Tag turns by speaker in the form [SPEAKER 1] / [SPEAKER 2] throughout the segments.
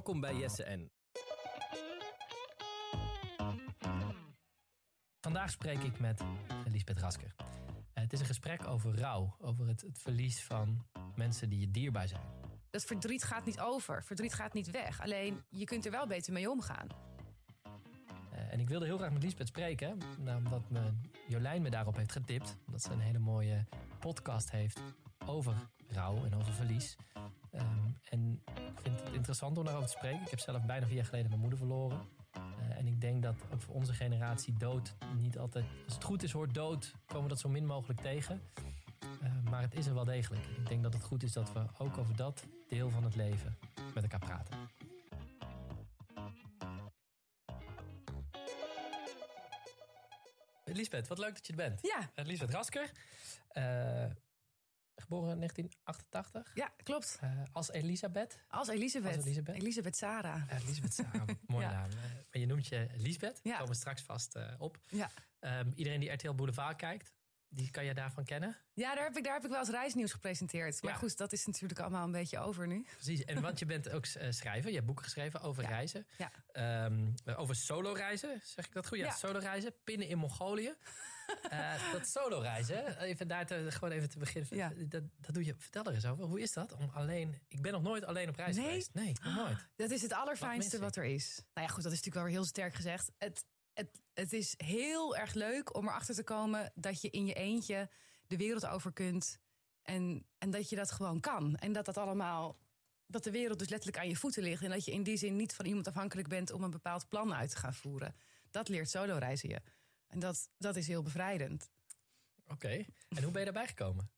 [SPEAKER 1] Welkom bij Jesse.
[SPEAKER 2] Vandaag spreek ik met Lisbeth Rasker. Eh, Het is een gesprek over rouw, over het, het verlies van mensen die je dierbaar zijn.
[SPEAKER 3] Dat verdriet gaat niet over. Verdriet gaat niet weg. Alleen je kunt er wel beter mee omgaan.
[SPEAKER 2] Eh, En ik wilde heel graag met Lisbeth spreken, nou, omdat me, Jolijn me daarop heeft getipt. Omdat ze een hele mooie podcast heeft over rouw en over verlies. Interessant om daarover te spreken. Ik heb zelf bijna vier jaar geleden mijn moeder verloren. Eh, en ik denk dat ook voor onze generatie dood niet altijd... Als het goed is hoort dood, komen we dat zo min mogelijk tegen. Eh, maar het is er wel degelijk. Ik denk dat het goed is dat we ook over dat deel van het leven met elkaar praten. Lisbeth, wat leuk dat je er bent.
[SPEAKER 3] Ja.
[SPEAKER 2] Eh, Lisbeth Rasker, eh, geboren in 1988
[SPEAKER 3] Ja, klopt.
[SPEAKER 2] eh, als Elisabeth.
[SPEAKER 3] Als Elisabeth.
[SPEAKER 2] Als Elisabeth.
[SPEAKER 3] Elisabeth Sarah.
[SPEAKER 2] Eh, Elisabeth Sarah, mooie
[SPEAKER 3] Ja.
[SPEAKER 2] naam. Maar je noemt je Lisbeth, daar
[SPEAKER 3] Ja.
[SPEAKER 2] komen we straks vast eh, op.
[SPEAKER 3] Ja.
[SPEAKER 2] Ehm, iedereen die RTL Boulevard kijkt, die kan je daarvan kennen.
[SPEAKER 3] Ja, daar heb, ik, daar heb ik wel eens reisnieuws gepresenteerd. Maar
[SPEAKER 2] Ja.
[SPEAKER 3] goed, dat is natuurlijk allemaal een beetje over nu.
[SPEAKER 2] Precies, en want je bent ook eh, schrijver, je hebt boeken geschreven over
[SPEAKER 3] Ja.
[SPEAKER 2] reizen.
[SPEAKER 3] Ja.
[SPEAKER 2] Ehm, over solo reizen, zeg ik dat goed? Ja,
[SPEAKER 3] Ja.
[SPEAKER 2] solo reizen, pinnen in Mongolië. Eh, dat solo reizen, even daar te, gewoon even te beginnen.
[SPEAKER 3] Ja.
[SPEAKER 2] Dat, dat doe je, vertel er eens over. Hoe is dat om alleen, ik ben nog nooit alleen op reis
[SPEAKER 3] Nee?
[SPEAKER 2] geweest. Nee, nog nooit.
[SPEAKER 3] Dat is het allerfijnste
[SPEAKER 2] Wat
[SPEAKER 3] wat, er is. Nou ja, goed, dat is natuurlijk wel weer heel sterk gezegd. Het, het, het is heel erg leuk om erachter te komen dat je in je eentje de wereld over kunt. En, en dat je dat gewoon kan. En dat dat allemaal. Dat de wereld dus letterlijk aan je voeten ligt. En dat je in die zin niet van iemand afhankelijk bent om een bepaald plan uit te gaan voeren. Dat leert solo reizen je. En dat, dat is heel bevrijdend.
[SPEAKER 2] Oké, en hoe ben je daarbij gekomen?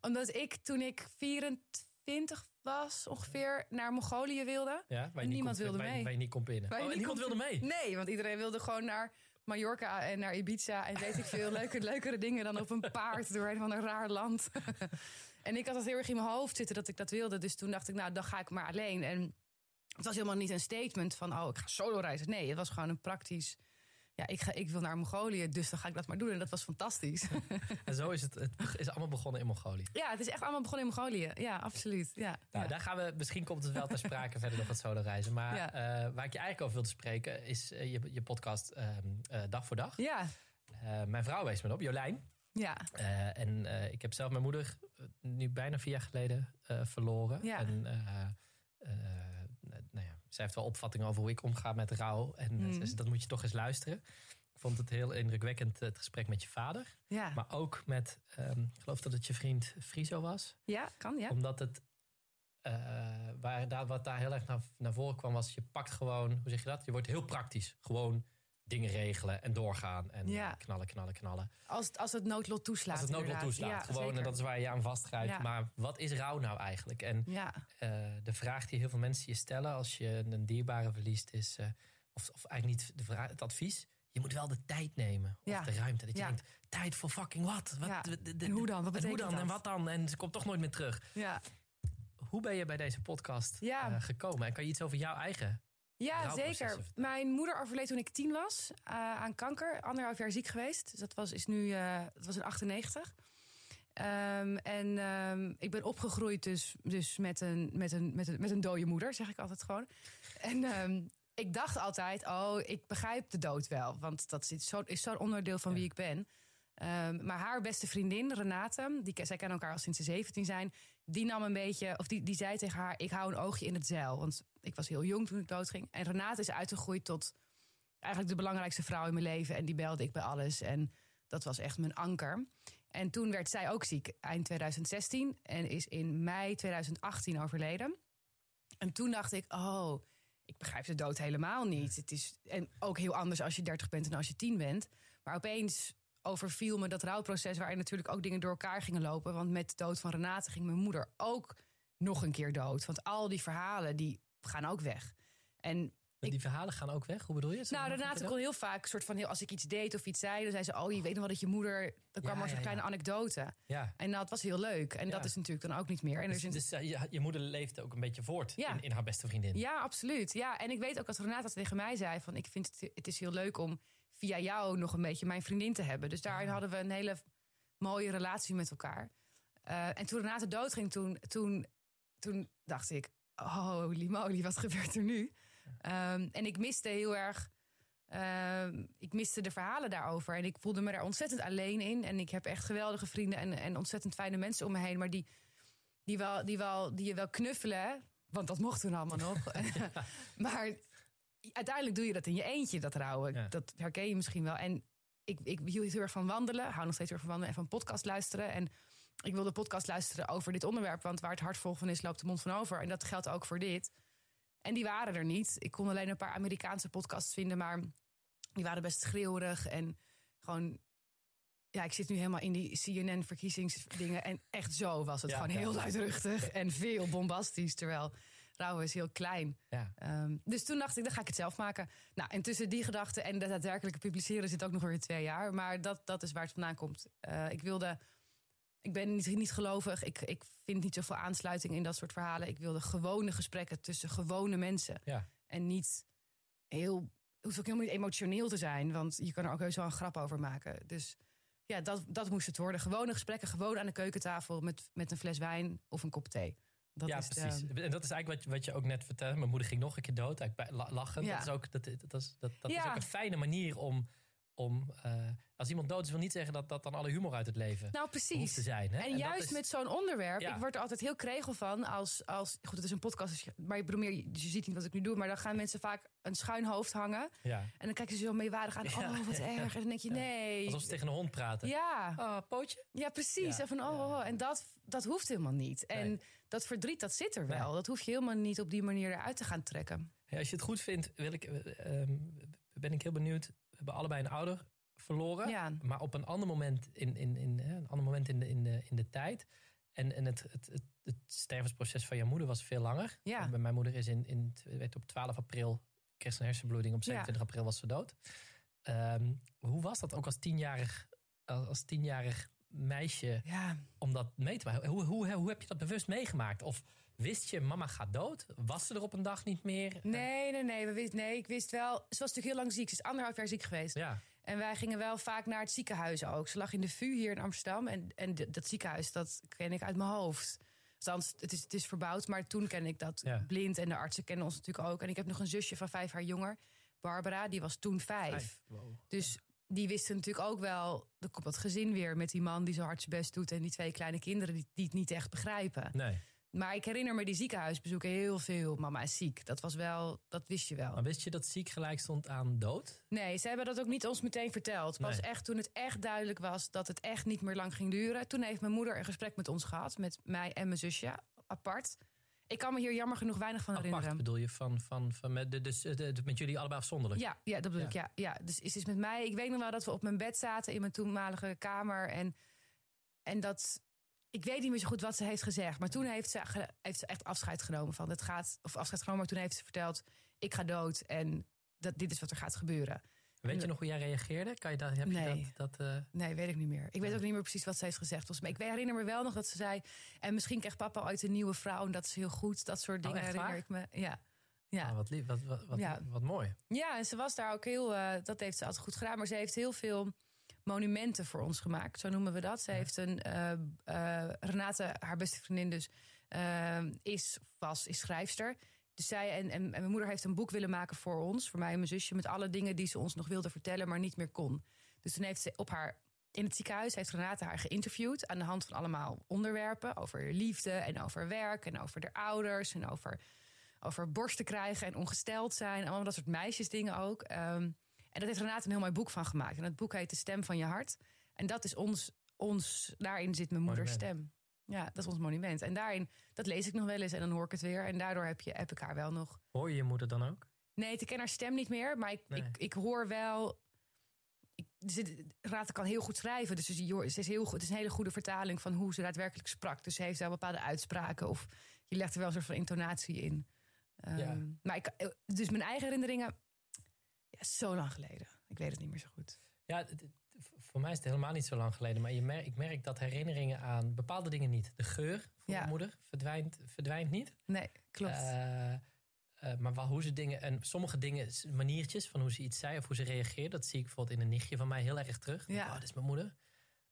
[SPEAKER 3] Omdat ik toen ik 24 was ongeveer naar Mongolië wilde.
[SPEAKER 2] Ja,
[SPEAKER 3] en niemand
[SPEAKER 2] kon-
[SPEAKER 3] wilde mee.
[SPEAKER 2] Niet kon
[SPEAKER 3] je
[SPEAKER 2] Oh, niemand wilde
[SPEAKER 3] kon-
[SPEAKER 2] mee?
[SPEAKER 3] Nee, want iedereen wilde gewoon naar Mallorca en naar Ibiza. En weet ik veel, leuke, leukere dingen dan op een paard door een van een raar land. en ik had dat heel erg in mijn hoofd zitten dat ik dat wilde. Dus toen dacht ik, nou, dan ga ik maar alleen. En het was helemaal niet een statement van, oh, ik ga solo reizen. Nee, het was gewoon een praktisch... Ja, ik, ga, ik wil naar Mongolië, dus dan ga ik dat maar doen. En dat was fantastisch.
[SPEAKER 2] En zo is het, het is allemaal begonnen in Mongolië.
[SPEAKER 3] ja, het is echt allemaal begonnen in Mongolië. Ja, absoluut. Ja,
[SPEAKER 2] Nou,
[SPEAKER 3] ja.
[SPEAKER 2] daar gaan we, misschien komt het wel ter sprake verder nog het solo reizen. Maar
[SPEAKER 3] Ja.
[SPEAKER 2] eh, waar ik je eigenlijk over wilde spreken is eh, je, je podcast ehm, eh, Dag voor Dag.
[SPEAKER 3] ja,
[SPEAKER 2] mijn vrouw wees me op, Jolijn.
[SPEAKER 3] ja.
[SPEAKER 2] En ik heb zelf mijn moeder nu bijna vier jaar geleden verloren.
[SPEAKER 3] Ja.
[SPEAKER 2] En ja, zij heeft wel opvattingen over hoe ik omga met rouw. En
[SPEAKER 3] Mm.
[SPEAKER 2] eh, zei, dat moet je toch eens luisteren. Ik vond het heel indrukwekkend, het gesprek met je vader.
[SPEAKER 3] ja.
[SPEAKER 2] Maar ook met, ehm, ik geloof dat het je vriend Friso was.
[SPEAKER 3] ja kan, ja.
[SPEAKER 2] Omdat het, eh, waar, daar, wat daar heel erg naar, naar voren kwam, was je pakt gewoon, hoe zeg je dat? Je wordt heel praktisch. Gewoon dingen regelen en doorgaan. En
[SPEAKER 3] Ja.
[SPEAKER 2] eh, knallen, knallen, knallen.
[SPEAKER 3] Als, het- als het noodlot toeslaat.
[SPEAKER 2] Als het noodlot
[SPEAKER 3] inderdaad.
[SPEAKER 2] toeslaat.
[SPEAKER 3] Ja,
[SPEAKER 2] gewoon, en
[SPEAKER 3] zeker.
[SPEAKER 2] dat is waar je je aan vastgrijpt.
[SPEAKER 3] Ja.
[SPEAKER 2] Maar wat is rouw nou eigenlijk? En eh, de vraag die heel veel mensen je stellen als je een dierbare verliest is, eh, of, of eigenlijk niet de vraag, het advies. Je moet wel de tijd nemen. Of
[SPEAKER 3] Ja.
[SPEAKER 2] de ruimte. Dat je
[SPEAKER 3] Ja.
[SPEAKER 2] denkt, tijd voor fucking wat? wat
[SPEAKER 3] Ja.
[SPEAKER 2] de- de- de-
[SPEAKER 3] En hoe dan? Wat
[SPEAKER 2] en hoe
[SPEAKER 3] betekent
[SPEAKER 2] dan?
[SPEAKER 3] dat?
[SPEAKER 2] En wat dan? En ze komt toch nooit meer terug.
[SPEAKER 3] ja.
[SPEAKER 2] Hoe ben je bij deze podcast
[SPEAKER 3] Ja.
[SPEAKER 2] eh, gekomen? En kan je iets over jouw eigen...
[SPEAKER 3] ja zeker. Mijn moeder overleed toen ik tien was eh, aan kanker. Anderhalf jaar ziek geweest. Dus dat was, is nu, eh, dat was in 98. Ehm, en ehm, ik ben opgegroeid dus, dus met, een, met, een, met, een, met een dode moeder, zeg ik altijd gewoon. En ehm, ik dacht altijd, oh, ik begrijp de dood wel. Want dat is zo'n is zo'n onderdeel van wie ik ben. Maar haar beste vriendin, Renate, die, zij kennen elkaar al sinds ze 17 zijn, die nam een beetje, of die, die zei tegen haar: Ik hou een oogje in het zeil. Want ik was heel jong toen ik doodging. En Renate is uitgegroeid tot eigenlijk de belangrijkste vrouw in mijn leven. En die belde ik bij alles. En dat was echt mijn anker. En toen werd zij ook ziek eind 2016 en is in mei 2018 overleden. En toen dacht ik, oh, ik begrijp de dood helemaal niet. Het is en ook heel anders als je 30 bent en als je 10 bent. Maar opeens overviel me dat rouwproces waarin natuurlijk ook dingen door elkaar gingen lopen. Want met de dood van Renate ging mijn moeder ook nog een keer dood. Want al die verhalen die gaan ook weg. En
[SPEAKER 2] Die verhalen gaan ook weg. Hoe bedoel je? Zeg
[SPEAKER 3] nou, Renate kon heel vaak, soort van heel, als ik iets deed of iets zei, dan zei ze: Oh, je weet nog wel dat je moeder. Dan kwam
[SPEAKER 2] Ja,
[SPEAKER 3] er zo'n
[SPEAKER 2] ja,
[SPEAKER 3] kleine
[SPEAKER 2] ja.
[SPEAKER 3] anekdote.
[SPEAKER 2] Ja.
[SPEAKER 3] En het was heel leuk. En dat is natuurlijk dan ook niet meer. En er
[SPEAKER 2] Dus, dus eh, je, je moeder leefde ook een beetje voort in, in haar beste vriendin.
[SPEAKER 3] Ja, absoluut. Ja, en ik weet ook dat Renata tegen mij zei: van ik vind het, het is heel leuk om via jou nog een beetje mijn vriendin te hebben. Dus daarin hadden we een hele mooie relatie met elkaar. Eh, en toen Renate doodging, toen, toen, toen dacht ik: holy moly, wat gebeurt er nu? Ehm, en ik miste heel erg... ehm, ik miste de verhalen daarover. En ik voelde me daar ontzettend alleen in. En ik heb echt geweldige vrienden en, en ontzettend fijne mensen om me heen. Maar die, die, wel, die, wel, die je wel knuffelen. Want dat mocht toen allemaal nog. maar uiteindelijk doe je dat in je eentje, dat rouwen.
[SPEAKER 2] Ja.
[SPEAKER 3] Dat herken je misschien wel. En ik, ik hield heel erg van wandelen. Hou nog steeds heel erg van wandelen en van podcast luisteren. En ik wilde podcast luisteren over dit onderwerp. Want waar het hart vol van is, loopt de mond van over. En dat geldt ook voor dit. En die waren er niet. Ik kon alleen een paar Amerikaanse podcasts vinden. Maar die waren best schreeuwerig. En gewoon... Ja, ik zit nu helemaal in die CNN-verkiezingsdingen. En echt zo was het.
[SPEAKER 2] Ja,
[SPEAKER 3] gewoon
[SPEAKER 2] ja.
[SPEAKER 3] heel luidruchtig en veel bombastisch. Terwijl Rauwe is heel klein.
[SPEAKER 2] Ja.
[SPEAKER 3] Ehm, dus toen dacht ik, dan ga ik het zelf maken. Nou, en tussen die gedachte en het daadwerkelijke publiceren zit ook nog weer twee jaar. Maar dat, dat is waar het vandaan komt. Eh, ik wilde. Ik ben niet, niet gelovig. Ik, ik vind niet zoveel aansluiting in dat soort verhalen. Ik wilde gewone gesprekken tussen gewone mensen.
[SPEAKER 2] Ja.
[SPEAKER 3] En niet heel. Het hoeft ook helemaal niet emotioneel te zijn. Want je kan er ook heus wel een grap over maken. Dus ja, dat, dat moest het worden. Gewone gesprekken, gewoon aan de keukentafel met, met een fles wijn of een kop thee. Dat
[SPEAKER 2] ja,
[SPEAKER 3] is de-
[SPEAKER 2] precies. En dat is eigenlijk wat, je- wat je ook net vertelde. Mijn moeder ging nog een keer dood. Eigenlijk lachen.
[SPEAKER 3] Ja.
[SPEAKER 2] Dat is ook, dat, dat, is, dat, dat is ook een fijne manier om. om eh, als iemand dood is, wil niet zeggen dat, dat dan alle humor uit het leven
[SPEAKER 3] nou, precies.
[SPEAKER 2] te zijn. Hè?
[SPEAKER 3] En,
[SPEAKER 2] dat
[SPEAKER 3] juist
[SPEAKER 2] is-
[SPEAKER 3] met zo'n onderwerp,
[SPEAKER 2] Ja.
[SPEAKER 3] ik word er altijd heel kregel van als, als goed, het is een podcast, dus je- maar ik bedoel meer, dus je ziet niet wat ik nu doe, maar dan gaan mensen vaak een schuin hoofd hangen
[SPEAKER 2] Ja.
[SPEAKER 3] en dan kijken ze zo meewarig aan,
[SPEAKER 2] Ja.
[SPEAKER 3] oh wat erg, en dan denk je nee,
[SPEAKER 2] Alsof ze tegen een hond praten.
[SPEAKER 3] ja,
[SPEAKER 2] Oh, pootje?
[SPEAKER 3] ja precies. En van oh, oh, oh. en dat, dat hoeft helemaal niet. En
[SPEAKER 2] Nee.
[SPEAKER 3] Dat verdriet, dat zit er wel, dat hoef je helemaal niet op die manier eruit te gaan trekken.
[SPEAKER 2] Hey, als je het goed vindt, wil ik, eh, ehm, ben ik heel benieuwd. We hebben allebei een ouder verloren.
[SPEAKER 3] Ja,
[SPEAKER 2] Maar op een ander moment in, in, in, een ander moment in, de, in, de, in de tijd. En, en het, het, het, het stervensproces van jouw moeder was veel langer.
[SPEAKER 3] Ja.
[SPEAKER 2] Mijn moeder is in, in, weet, op 12 april kreeg een hersenbloeding. Op 27 april was ze dood. Ehm, hoe was dat ook als tienjarig, als, als tienjarig meisje
[SPEAKER 3] ja.
[SPEAKER 2] om dat mee te maken? Hoe, hoe, hoe heb je dat bewust meegemaakt? Of wist je, mama gaat dood? Was ze er op een dag niet meer?
[SPEAKER 3] Nee, nee, nee, we wist, nee, ik wist wel, ze was natuurlijk heel lang ziek, ze is anderhalf jaar ziek geweest.
[SPEAKER 2] Ja,
[SPEAKER 3] En wij gingen wel vaak naar het ziekenhuis ook. Ze lag in de VU hier in Amsterdam. En, en dat ziekenhuis, dat ken ik uit mijn hoofd. Althans, het is, het is verbouwd, maar toen ken ik dat
[SPEAKER 2] Ja.
[SPEAKER 3] blind. En de artsen kennen ons natuurlijk ook. En ik heb nog een zusje van vijf jaar jonger. Barbara, die was toen vijf.
[SPEAKER 2] vijf. Wow.
[SPEAKER 3] Dus die wisten natuurlijk ook wel... er komt dat gezin weer met die man die zo hard zijn best doet... en die twee kleine kinderen die, die het niet echt begrijpen.
[SPEAKER 2] Nee.
[SPEAKER 3] Maar ik herinner me die ziekenhuisbezoeken heel veel. Mama is ziek. Dat was wel, dat wist je wel.
[SPEAKER 2] Maar wist je dat ziek gelijk stond aan dood?
[SPEAKER 3] Nee, ze hebben dat ook niet ons meteen verteld. Pas
[SPEAKER 2] Nee.
[SPEAKER 3] echt toen het echt duidelijk was dat het echt niet meer lang ging duren. Toen heeft mijn moeder een gesprek met ons gehad, met mij en mijn zusje, apart. Ik kan me hier jammer genoeg weinig van
[SPEAKER 2] Apart
[SPEAKER 3] herinneren.
[SPEAKER 2] bedoel je van, van, van met, de- dus, de- de- met jullie allebei afzonderlijk?
[SPEAKER 3] Ja, ja, dat bedoel
[SPEAKER 2] Ja.
[SPEAKER 3] ik. Ja, ja. Dus is, is met mij. Ik weet nog wel dat we op mijn bed zaten in mijn toenmalige kamer. En, en dat. Ik weet niet meer zo goed wat ze heeft gezegd. Maar toen heeft ze, heeft ze echt afscheid genomen van het gaat. Of afscheid genomen, maar toen heeft ze verteld: ik ga dood en dat, dit is wat er gaat gebeuren.
[SPEAKER 2] Weet je nog hoe jij reageerde? Kan je dat, heb
[SPEAKER 3] Nee.
[SPEAKER 2] je dat, dat eh,
[SPEAKER 3] Nee, weet ik niet meer. Ik weet ook niet meer precies wat ze heeft gezegd. Volgens mij. Ik herinner me wel nog dat ze zei... en misschien krijgt papa ooit een nieuwe vrouw... en dat is heel goed. Dat soort dingen
[SPEAKER 2] Oh, echt
[SPEAKER 3] herinner ik me. Ja. Ja.
[SPEAKER 2] oh, wat, lief, wat, wat, wat,
[SPEAKER 3] Ja.
[SPEAKER 2] wat mooi.
[SPEAKER 3] ja, en ze was daar ook heel... eh, dat heeft ze altijd goed gedaan. Maar ze heeft heel veel monumenten voor ons gemaakt. Zo noemen we dat. Ze
[SPEAKER 2] Ja.
[SPEAKER 3] heeft een... eh, Renate, haar beste vriendin dus... is, was, is schrijfster. Dus zij en, en, en mijn moeder heeft een boek willen maken voor ons. Voor mij en mijn zusje. Met alle dingen die ze ons nog wilde vertellen... maar niet meer kon. Dus toen heeft ze op haar... In het ziekenhuis heeft Renate haar geïnterviewd aan de hand van allemaal onderwerpen over liefde en over werk en over de ouders en over, over borsten krijgen en ongesteld zijn. Allemaal dat soort meisjesdingen ook. Ehm, en dat heeft Renate een heel mooi boek van gemaakt. En dat boek heet De Stem van je Hart. En dat is ons, ons daarin zit mijn moeders stem. Ja, dat is ons monument. En daarin, dat lees ik nog wel eens en dan hoor ik het weer. En daardoor heb, je, heb ik haar wel nog.
[SPEAKER 2] Hoor je je moeder dan ook?
[SPEAKER 3] Nee, ik ken haar stem niet meer, maar ik,
[SPEAKER 2] Nee.
[SPEAKER 3] ik, ik hoor wel. Ik, zit- Renate kan heel goed schrijven, dus ze is heel goed, het is een hele goede vertaling van hoe ze daadwerkelijk sprak. Dus ze heeft wel bepaalde uitspraken of je legt er wel een soort van intonatie in. Ehm,
[SPEAKER 2] Ja.
[SPEAKER 3] Maar ik, dus mijn eigen herinneringen, ja, zo lang geleden. Ik weet het niet meer zo goed.
[SPEAKER 2] Ja, voor mij is het helemaal niet zo lang geleden. Maar je mer- ik merk dat herinneringen aan bepaalde dingen niet. De geur van
[SPEAKER 3] Ja.
[SPEAKER 2] mijn moeder verdwijnt, verdwijnt niet.
[SPEAKER 3] Nee, klopt.
[SPEAKER 2] Eh, eh, maar wel hoe ze dingen, en sommige dingen, maniertjes van hoe ze iets zei of hoe ze reageerde, dat zie ik bijvoorbeeld in een nichtje van mij heel erg terug.
[SPEAKER 3] Ja.
[SPEAKER 2] Oh, dat is mijn moeder.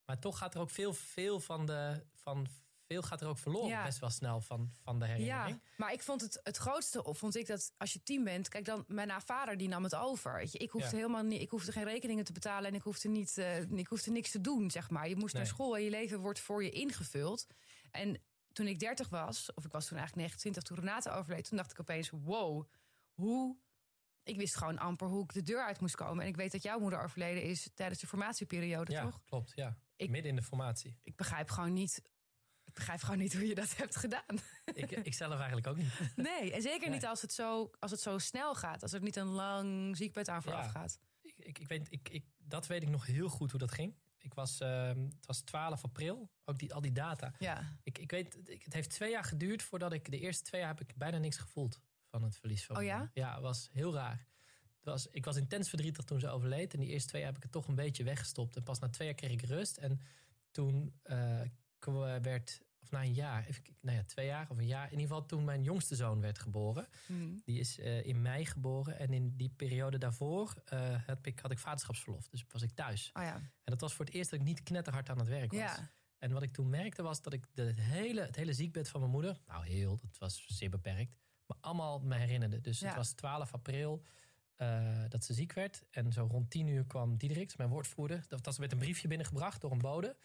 [SPEAKER 2] Maar toch gaat er ook veel, veel van, de, van veel gaat er ook verloren
[SPEAKER 3] Ja.
[SPEAKER 2] best wel snel van, van de herinnering.
[SPEAKER 3] Ja, maar ik vond het het grootste op, vond ik dat als je team bent, kijk dan, mijn vader die nam het over. Weet je, ik hoefde
[SPEAKER 2] Ja.
[SPEAKER 3] helemaal niet, ik hoefde geen rekeningen te betalen en ik hoefde niet, eh, ik hoefde niks te doen, zeg maar. Je moest naar school en je leven wordt voor je ingevuld. En toen ik 30 was, of ik was toen eigenlijk 29, toen Renate overleed, toen dacht ik opeens, wow, hoe. Ik wist gewoon amper hoe ik de deur uit moest komen. En ik weet dat jouw moeder overleden is tijdens de formatieperiode,
[SPEAKER 2] Ja,
[SPEAKER 3] toch?
[SPEAKER 2] klopt. Ja.
[SPEAKER 3] Ik-
[SPEAKER 2] Midden in de formatie.
[SPEAKER 3] Ik begrijp gewoon niet. Ik begrijp gewoon niet hoe je dat hebt gedaan.
[SPEAKER 2] ik, ik zelf eigenlijk ook niet.
[SPEAKER 3] Nee, en zeker niet als het, zo, als het zo snel gaat. Als er niet een lang ziekbed aan vooraf
[SPEAKER 2] Ja.
[SPEAKER 3] gaat.
[SPEAKER 2] ik, ik, ik weet, ik, ik, dat weet ik nog heel goed hoe dat ging. Ik was, ehm, het was 12 april, ook die, al die data.
[SPEAKER 3] Ja.
[SPEAKER 2] Ik, ik weet, ik- het heeft twee jaar geduurd voordat ik... De eerste twee jaar heb ik bijna niks gevoeld van het verlies van
[SPEAKER 3] Oh ja?
[SPEAKER 2] Ja, het was heel raar. Het was, ik was intens verdrietig toen ze overleed. En die eerste twee jaar heb ik het toch een beetje weggestopt. En pas na twee jaar kreeg ik rust. En toen eh, kwa- werd... Of na een jaar, even, nou ja, twee jaar of een jaar. In ieder geval toen mijn jongste zoon werd geboren.
[SPEAKER 3] Hm.
[SPEAKER 2] Die is eh, in mei geboren. En in die periode daarvoor eh, had, ik, had ik vaderschapsverlof. Dus was ik thuis.
[SPEAKER 3] Oh ja.
[SPEAKER 2] En dat was voor het eerst dat ik niet knetterhard aan het werk was.
[SPEAKER 3] Ja.
[SPEAKER 2] En wat ik toen merkte was dat ik de hele, het hele ziekbed van mijn moeder... Nou, heel, dat was zeer beperkt. Maar allemaal me herinnerde. Dus
[SPEAKER 3] Ja.
[SPEAKER 2] het was 12 april eh, dat ze ziek werd. En zo rond 10 uur kwam Diederik, mijn woordvoerder. Dat, dat werd een briefje binnengebracht door een bode.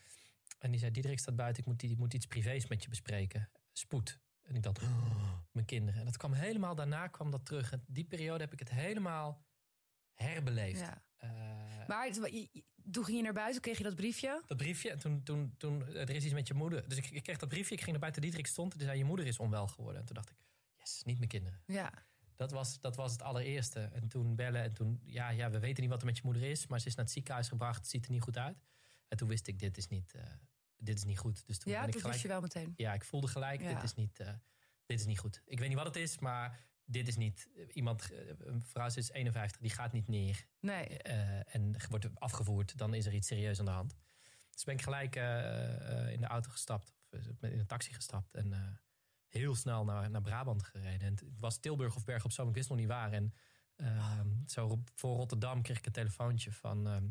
[SPEAKER 2] En die zei, Diederik staat buiten. Ik moet, ik moet iets privés met je bespreken. Spoed. En ik dacht, oh, mijn kinderen. En dat kwam helemaal daarna kwam dat terug. En die periode heb ik het helemaal herbeleefd.
[SPEAKER 3] ja.
[SPEAKER 2] Eh,
[SPEAKER 3] Maar toen ging je naar buiten, kreeg je dat briefje.
[SPEAKER 2] dat briefje. En toen, toen, toen er is iets met je moeder. Dus ik, ik kreeg dat briefje. Ik ging naar buiten. Diederik stond. En die zei, je moeder is onwel geworden. En toen dacht ik, yes, niet mijn kinderen.
[SPEAKER 3] Ja.
[SPEAKER 2] Dat was, dat was het allereerste. En toen bellen. En toen, ja, ja, we weten niet wat er met je moeder is. Maar ze is naar het ziekenhuis gebracht. Het ziet er niet goed uit. En toen wist ik, dit is niet, eh, dit is niet goed. Dus toen
[SPEAKER 3] Ja,
[SPEAKER 2] ben ik gelijk,
[SPEAKER 3] wist je wel meteen.
[SPEAKER 2] Ja, ik voelde gelijk,
[SPEAKER 3] Ja.
[SPEAKER 2] dit, is niet, eh, dit is niet goed. Ik weet niet wat het is, maar dit is niet... Iemand, eh, een vrouw is 51, die gaat niet neer.
[SPEAKER 3] Nee.
[SPEAKER 2] en wordt afgevoerd, dan is er iets serieus aan de hand. Dus ben ik gelijk in de auto gestapt, of in een taxi gestapt en heel snel naar, naar Brabant gereden. En het was Tilburg of Berg op Zoom, ik wist nog niet waar. En ehm, zo voor Rotterdam kreeg ik een telefoontje van ehm, eh,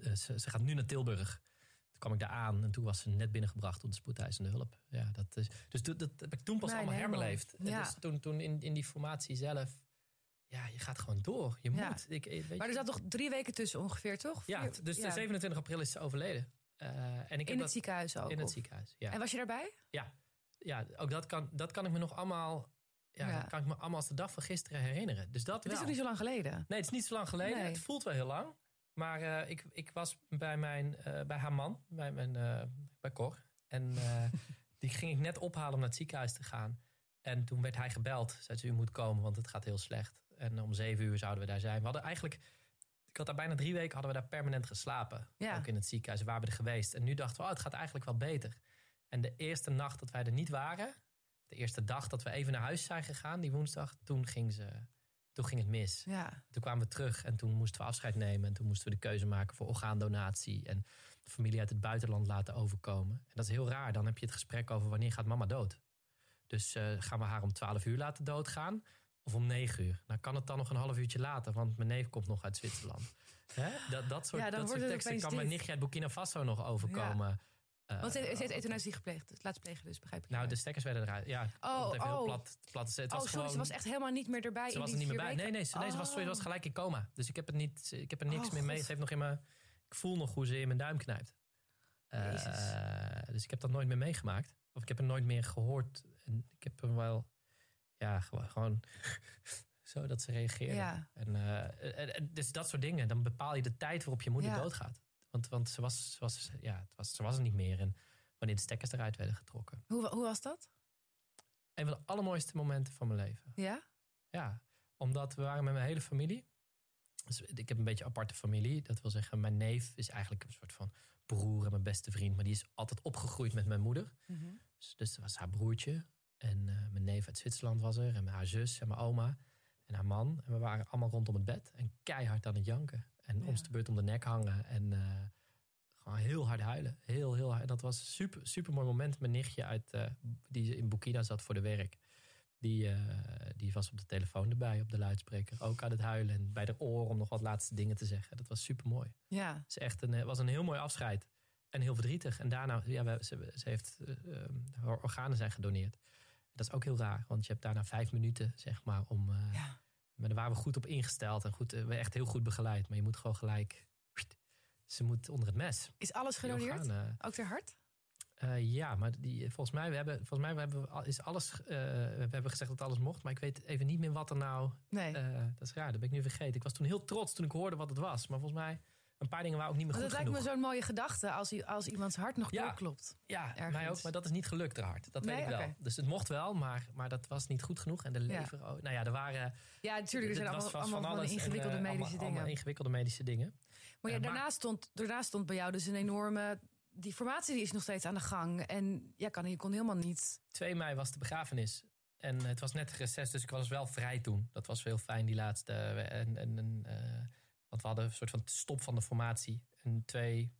[SPEAKER 2] ze, ze gaat nu naar Tilburg. Toen kwam ik daar aan en toen was ze net binnengebracht door de spoedeisende hulp. Ja, dat is, dus dat, dat heb ik toen pas
[SPEAKER 3] Mijn
[SPEAKER 2] allemaal
[SPEAKER 3] hemel.
[SPEAKER 2] herbeleefd.
[SPEAKER 3] Ja.
[SPEAKER 2] Dus toen, toen in, in die formatie zelf, ja, je gaat gewoon door. Je
[SPEAKER 3] Ja.
[SPEAKER 2] moet. Ik, weet
[SPEAKER 3] Maar er zat nog drie weken tussen ongeveer, toch?
[SPEAKER 2] ja, dus de 27 april is ze overleden. Eh, en ik heb
[SPEAKER 3] In het
[SPEAKER 2] dat
[SPEAKER 3] ziekenhuis ook.
[SPEAKER 2] in het
[SPEAKER 3] of-
[SPEAKER 2] ziekenhuis. Ja,
[SPEAKER 3] En was je daarbij?
[SPEAKER 2] ja ook dat kan, dat kan ik me nog allemaal. Ja,
[SPEAKER 3] Ja.
[SPEAKER 2] dat kan ik me allemaal als de dag van gisteren herinneren. Dus dat
[SPEAKER 3] Het is nog niet zo lang geleden.
[SPEAKER 2] Nee, het is niet zo lang geleden.
[SPEAKER 3] Nee.
[SPEAKER 2] Het voelt wel heel lang. Maar eh, ik, ik was bij, mijn, eh, bij haar man, bij, mijn, eh, bij Cor. En die ging ik net ophalen om naar het ziekenhuis te gaan. En toen werd hij gebeld. Zei ze, u moet komen, want het gaat heel slecht. En om zeven uur zouden we daar zijn. We hadden eigenlijk... Ik had daar bijna drie weken hadden we daar permanent geslapen.
[SPEAKER 3] Ja.
[SPEAKER 2] Ook in het ziekenhuis waar we er geweest. En nu dachten we, oh, het gaat eigenlijk wel beter. En de eerste nacht dat wij er niet waren... De eerste dag dat we even naar huis zijn gegaan, die woensdag... Toen ging, ze, toen ging het mis.
[SPEAKER 3] Ja.
[SPEAKER 2] Toen kwamen we terug en toen moesten we afscheid nemen. En toen moesten we de keuze maken voor orgaandonatie. En de familie uit het buitenland laten overkomen. En dat is heel raar. Dan heb je het gesprek over wanneer gaat mama dood. Dus eh, gaan we haar om 12 uur laten doodgaan? Of om 9 uur? Nou kan het dan nog een half uurtje later. Want mijn neef komt nog uit Zwitserland. Hè? Dat, dat soort,
[SPEAKER 3] Ja,
[SPEAKER 2] dat soort teksten kan mijn nichtje uit Burkina Faso nog overkomen. Eh,
[SPEAKER 3] Want ze heeft, euthanasie gepleegd. Dus laten plegen, dus begrijp ik.
[SPEAKER 2] nou, de stekkers werden eruit. Ja,
[SPEAKER 3] Oh,
[SPEAKER 2] het heel
[SPEAKER 3] oh.
[SPEAKER 2] plat, zeggen.
[SPEAKER 3] oh,
[SPEAKER 2] Het was
[SPEAKER 3] sorry, ze was echt helemaal niet meer erbij.
[SPEAKER 2] ze
[SPEAKER 3] in
[SPEAKER 2] was er niet meer bij. Nee, nee, ze, nee, ze was, sorry, ze was gelijk in coma. Dus ik heb er, niet, ik heb er niks
[SPEAKER 3] Oh,
[SPEAKER 2] meer mee. Ze heeft nog in mijn, ik voel nog hoe ze in mijn duim knijpt. Eh, dus ik heb dat nooit meer meegemaakt. Of ik heb er nooit meer gehoord. En ik heb er wel, ja, gewoon, gewoon zo dat ze reageerde.
[SPEAKER 3] Ja.
[SPEAKER 2] En, eh, en- dus dat soort dingen. Dan bepaal je de tijd waarop je moeder
[SPEAKER 3] Ja.
[SPEAKER 2] doodgaat. Want, want ze, was, ze, was, ja, het was, ze was er niet meer. En wanneer de stekkers eruit werden getrokken.
[SPEAKER 3] Hoe, hoe was dat?
[SPEAKER 2] Een van de allermooiste momenten van mijn leven.
[SPEAKER 3] Ja?
[SPEAKER 2] Ja, omdat we waren met mijn hele familie. Dus ik heb een beetje een aparte familie. Dat wil zeggen, mijn neef is eigenlijk een soort van broer en mijn beste vriend. Maar die is altijd opgegroeid met mijn moeder. Dus, dus dat was haar broertje. En eh, mijn neef uit Zwitserland was er. En haar zus en mijn oma. En haar man. En we waren allemaal rondom het bed. En keihard aan het janken. En
[SPEAKER 3] Ja.
[SPEAKER 2] ons de beurt om de nek hangen. En eh, gewoon heel hard huilen. Heel, heel hard. Dat was een super, super mooi moment. Mijn nichtje uit, eh, die in Burkina zat voor de werk. Die, eh, die was op de telefoon erbij, op de luidspreker. Ook aan het huilen en bij de oor om nog wat laatste dingen te zeggen. Dat was super mooi.
[SPEAKER 3] Ja.
[SPEAKER 2] Het is echt een, was een heel mooi afscheid. En heel verdrietig. En daarna, ja, we, ze, ze heeft, haar organen zijn gedoneerd. Dat is ook heel raar, want je hebt daarna vijf minuten, zeg maar, om. Uh, ja. Maar daar waren we goed op ingesteld en goed, we echt heel goed begeleid. Maar je moet gewoon gelijk. Ze moet onder het mes.
[SPEAKER 3] Is alles gedoneerd? ook ter hart?
[SPEAKER 2] Uh, ja, maar die, volgens mij, we hebben, volgens mij we hebben, is alles, uh, we hebben gezegd dat alles mocht, maar ik weet even niet meer wat er nou.
[SPEAKER 3] Nee.
[SPEAKER 2] Dat is raar, dat ben ik nu vergeten. Ik was toen heel trots toen ik hoorde wat het was, maar volgens mij een paar dingen waren ook niet meer goed
[SPEAKER 3] Dat
[SPEAKER 2] lijkt
[SPEAKER 3] me zo'n mooie gedachte als, als iemands hart nog ja, klopt.
[SPEAKER 2] Ja, mij ook, maar dat is niet gelukt, haar hart. Dat nee, weet ik wel. Okay. Dus het mocht wel, maar, maar dat was niet goed genoeg. En de lever, ja. oh, nou ja, er waren...
[SPEAKER 3] Ja, natuurlijk, er zijn allemaal, allemaal van alles ingewikkelde
[SPEAKER 2] en,
[SPEAKER 3] medische
[SPEAKER 2] allemaal,
[SPEAKER 3] dingen.
[SPEAKER 2] Allemaal ingewikkelde medische dingen.
[SPEAKER 3] Maar ja, daarna, stond, daarna stond bij jou dus een enorme die formatie die is nog steeds aan de gang. En ja, kan, je kon helemaal niet.
[SPEAKER 2] 2 mei was de begrafenis. En het was net reces, dus ik was wel vrij toen. Dat was heel fijn, die laatste. En, en, en uh, want we hadden een soort van stop van de formatie. En 2,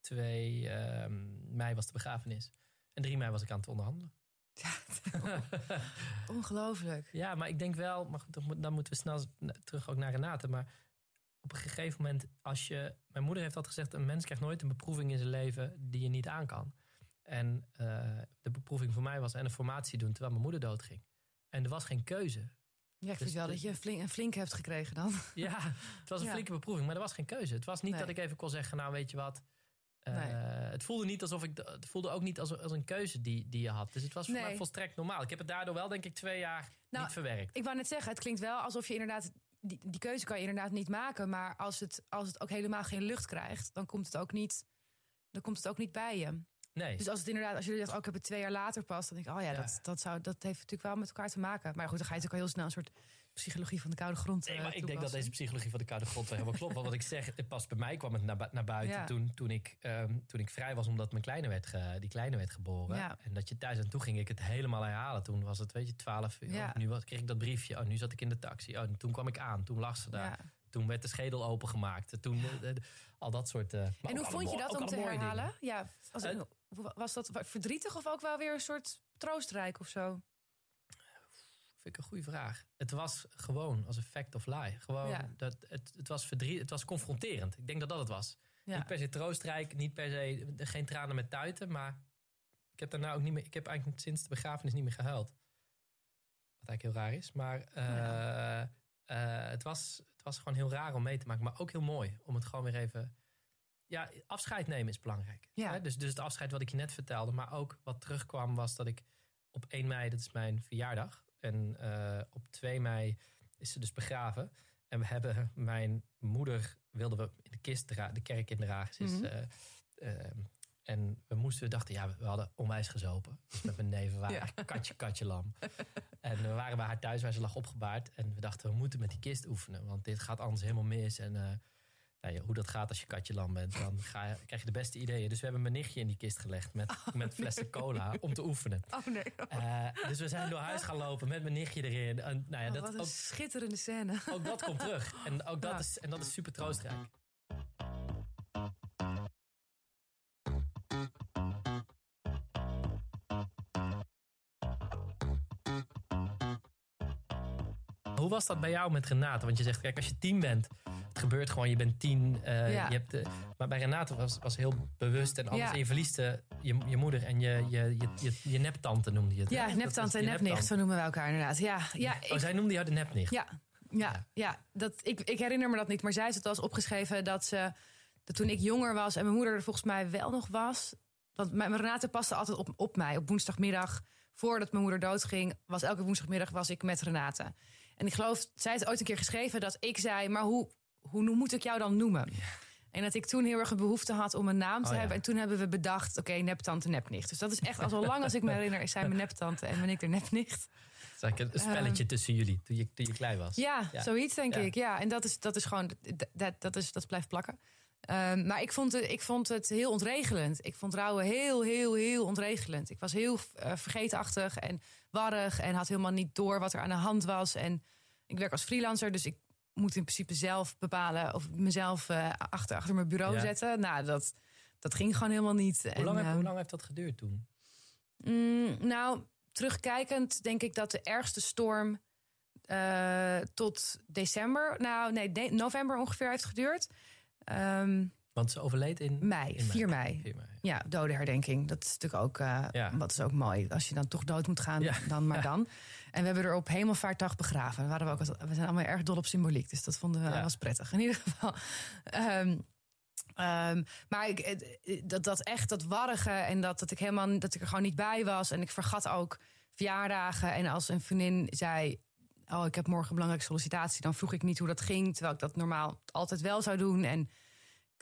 [SPEAKER 2] 2 uh, mei was de begrafenis. En 3 mei was ik aan het onderhandelen.
[SPEAKER 3] Ja, ongelooflijk.
[SPEAKER 2] Ja, maar ik denk wel, maar goed, dan moeten we snel terug ook naar Renate. Maar op een gegeven moment, als je. Mijn moeder heeft altijd gezegd: een mens krijgt nooit een beproeving in zijn leven die je niet aan kan. En uh, de beproeving voor mij was en een formatie doen terwijl mijn moeder doodging. En er was geen keuze.
[SPEAKER 3] Ja, ik dus vind wel dat je flink, een flink hebt gekregen dan.
[SPEAKER 2] Ja, het was een ja. flinke beproeving, maar er was geen keuze. Het was niet nee. dat ik even kon zeggen: Nou, weet je wat. Uh, nee. Het voelde niet alsof ik. Het voelde ook niet als, als een keuze die, die je had. Dus het was voor nee. mij volstrekt normaal. Ik heb het daardoor wel, denk ik, twee jaar nou, niet verwerkt.
[SPEAKER 3] Ik wou net zeggen, het klinkt wel alsof je inderdaad die, die keuze kan je inderdaad niet maken. Maar als het, als het ook helemaal geen lucht krijgt, dan komt het ook niet, dan komt het ook niet bij je.
[SPEAKER 2] Nee.
[SPEAKER 3] Dus als het inderdaad, als jullie dat ook hebben twee jaar later pas, dan denk ik, oh ja, ja. Dat, dat, zou, dat heeft natuurlijk wel met elkaar te maken. Maar goed, dan ga je natuurlijk al heel snel een soort psychologie van de koude grond.
[SPEAKER 2] Nee, maar ik denk dat deze psychologie van de koude grond wel helemaal klopt. Want wat ik zeg, pas bij mij kwam het naar, naar buiten ja. toen, toen, ik, um, toen ik vrij was, omdat mijn kleine werd ge, die kleine werd geboren.
[SPEAKER 3] Ja.
[SPEAKER 2] En dat je thuis en toen ging ik het helemaal herhalen. Toen was het, weet je, 12 uur.
[SPEAKER 3] Ja.
[SPEAKER 2] Nu was, kreeg ik dat briefje. Oh, nu zat ik in de taxi. Oh, toen kwam ik aan. Toen lag ze daar. Toen werd de schedel opengemaakt. Toen uh, al dat soort. Uh,
[SPEAKER 3] en hoe vond je dat om te herhalen? Ja, als, uh, was dat verdrietig of ook wel weer een soort troostrijk of zo?
[SPEAKER 2] Vind ik een goede vraag. Het was gewoon als een fact of lie. Gewoon
[SPEAKER 3] ja.
[SPEAKER 2] dat het, het was verdriet, het was confronterend. Ik denk dat dat het was.
[SPEAKER 3] Ja.
[SPEAKER 2] Niet per se troostrijk, niet per se geen tranen met tuiten, maar ik heb daarna ook niet meer. Ik heb eigenlijk sinds de begrafenis niet meer gehuild. Wat eigenlijk heel raar is, maar uh, ja. uh, het, was, het was gewoon heel raar om mee te maken, maar ook heel mooi om het gewoon weer even. Ja, afscheid nemen is belangrijk.
[SPEAKER 3] Ja.
[SPEAKER 2] Hè? Dus, dus het afscheid wat ik je net vertelde, maar ook wat terugkwam was dat ik op 1 mei, dat is mijn verjaardag. En uh, op 2 mei is ze dus begraven. En we hebben mijn moeder wilden we in de kist dragen, de kerk in dragen. Ze is, mm -hmm. uh, uh, en we moesten, we dachten, ja, we hadden onwijs gezopen. Dus met mijn neven waren ja. katje, katje, lam. en we waren bij haar thuis waar ze lag opgebaard. En we dachten, we moeten met die kist oefenen. Want dit gaat anders helemaal mis. En nou ja, hoe dat gaat als je katje lam bent, dan ga krijg je de beste ideeën. Dus we hebben mijn nichtje in die kist gelegd met, oh, met flessen nee. cola om te oefenen.
[SPEAKER 3] Oh nee.
[SPEAKER 2] Uh, dus we zijn door huis gaan lopen met mijn nichtje erin. En, nou ja,
[SPEAKER 3] oh,
[SPEAKER 2] dat,
[SPEAKER 3] wat een
[SPEAKER 2] ook,
[SPEAKER 3] schitterende scène.
[SPEAKER 2] Ook dat komt terug. En ook dat, is, en dat is super troostrijk. Hoe was dat bij jou met Renate? Want je zegt, kijk, als je tien bent, het gebeurt gewoon, je bent tien. Uh,
[SPEAKER 3] ja.
[SPEAKER 2] je hebt maar bij Renate was, was heel bewust en alles. Ja. En je verliest de, je, je moeder en je, je, je, je, je neptante noemde je het.
[SPEAKER 3] Ja, neptante en nepnicht, zo noemen we elkaar inderdaad. Ja, ja,
[SPEAKER 2] oh, ik, zij noemde jou de nepnicht?
[SPEAKER 3] Ja, ja, ja. dat, ik, ik herinner me dat niet. Maar zij is het als opgeschreven dat ze, dat toen ik jonger was en mijn moeder er volgens mij wel nog was. Want mijn, Renate paste altijd op, op mij. Op woensdagmiddag, voordat mijn moeder doodging, was elke woensdagmiddag was ik met Renate. En ik geloof, zij heeft ooit een keer geschreven dat ik zei, maar hoe, hoe moet ik jou dan noemen? Ja. En dat ik toen heel erg een behoefte had om een naam te oh, hebben. Ja. En toen hebben we bedacht, oké, okay, neptante, nepnicht. Dus dat is echt, al zo lang als ik me herinner, is zij mijn neptante en ben ik de nepnicht.
[SPEAKER 2] Het is eigenlijk een spelletje um, tussen jullie, toen je, toen je klein was.
[SPEAKER 3] Ja, ja. zoiets denk ik. Ja, en dat is, dat is gewoon, dat, dat, is, dat blijft plakken. Um, maar ik vond, het, ik vond het heel ontregelend. Ik vond rouwen heel, heel, heel ontregelend. Ik was heel uh, vergeetachtig en warrig en had helemaal niet door wat er aan de hand was. En ik werk als freelancer, dus ik moet in principe zelf bepalen of ik mezelf uh, achter, achter mijn bureau ja. zetten. Nou, dat, dat ging gewoon helemaal niet.
[SPEAKER 2] Hoe lang, heb, uh, hoe lang heeft dat geduurd toen?
[SPEAKER 3] Mm, nou, terugkijkend denk ik dat de ergste storm uh, tot december, nou nee, november ongeveer heeft geduurd. Um,
[SPEAKER 2] Want ze overleed in
[SPEAKER 3] mei,
[SPEAKER 2] in
[SPEAKER 3] 4 mei.
[SPEAKER 2] 4 mei.
[SPEAKER 3] Ja, dodenherdenking. Dat is natuurlijk ook, eh,
[SPEAKER 2] Ja.
[SPEAKER 3] wat is ook mooi. Als je dan toch dood moet gaan,
[SPEAKER 2] Ja.
[SPEAKER 3] dan maar dan. En we hebben er op hemelvaartdag begraven. We, waren we, ook, we zijn allemaal erg dol op symboliek. Dus dat vonden we
[SPEAKER 2] Ja.
[SPEAKER 3] was prettig. In ieder geval. Ehm, ehm, maar ik, dat, dat echt, dat warrige en dat, dat ik helemaal dat ik er gewoon niet bij was. En ik vergat ook verjaardagen. En als een vriendin zei. Oh, ik heb morgen een belangrijke sollicitatie. Dan vroeg ik niet hoe dat ging. Terwijl ik dat normaal altijd wel zou doen. En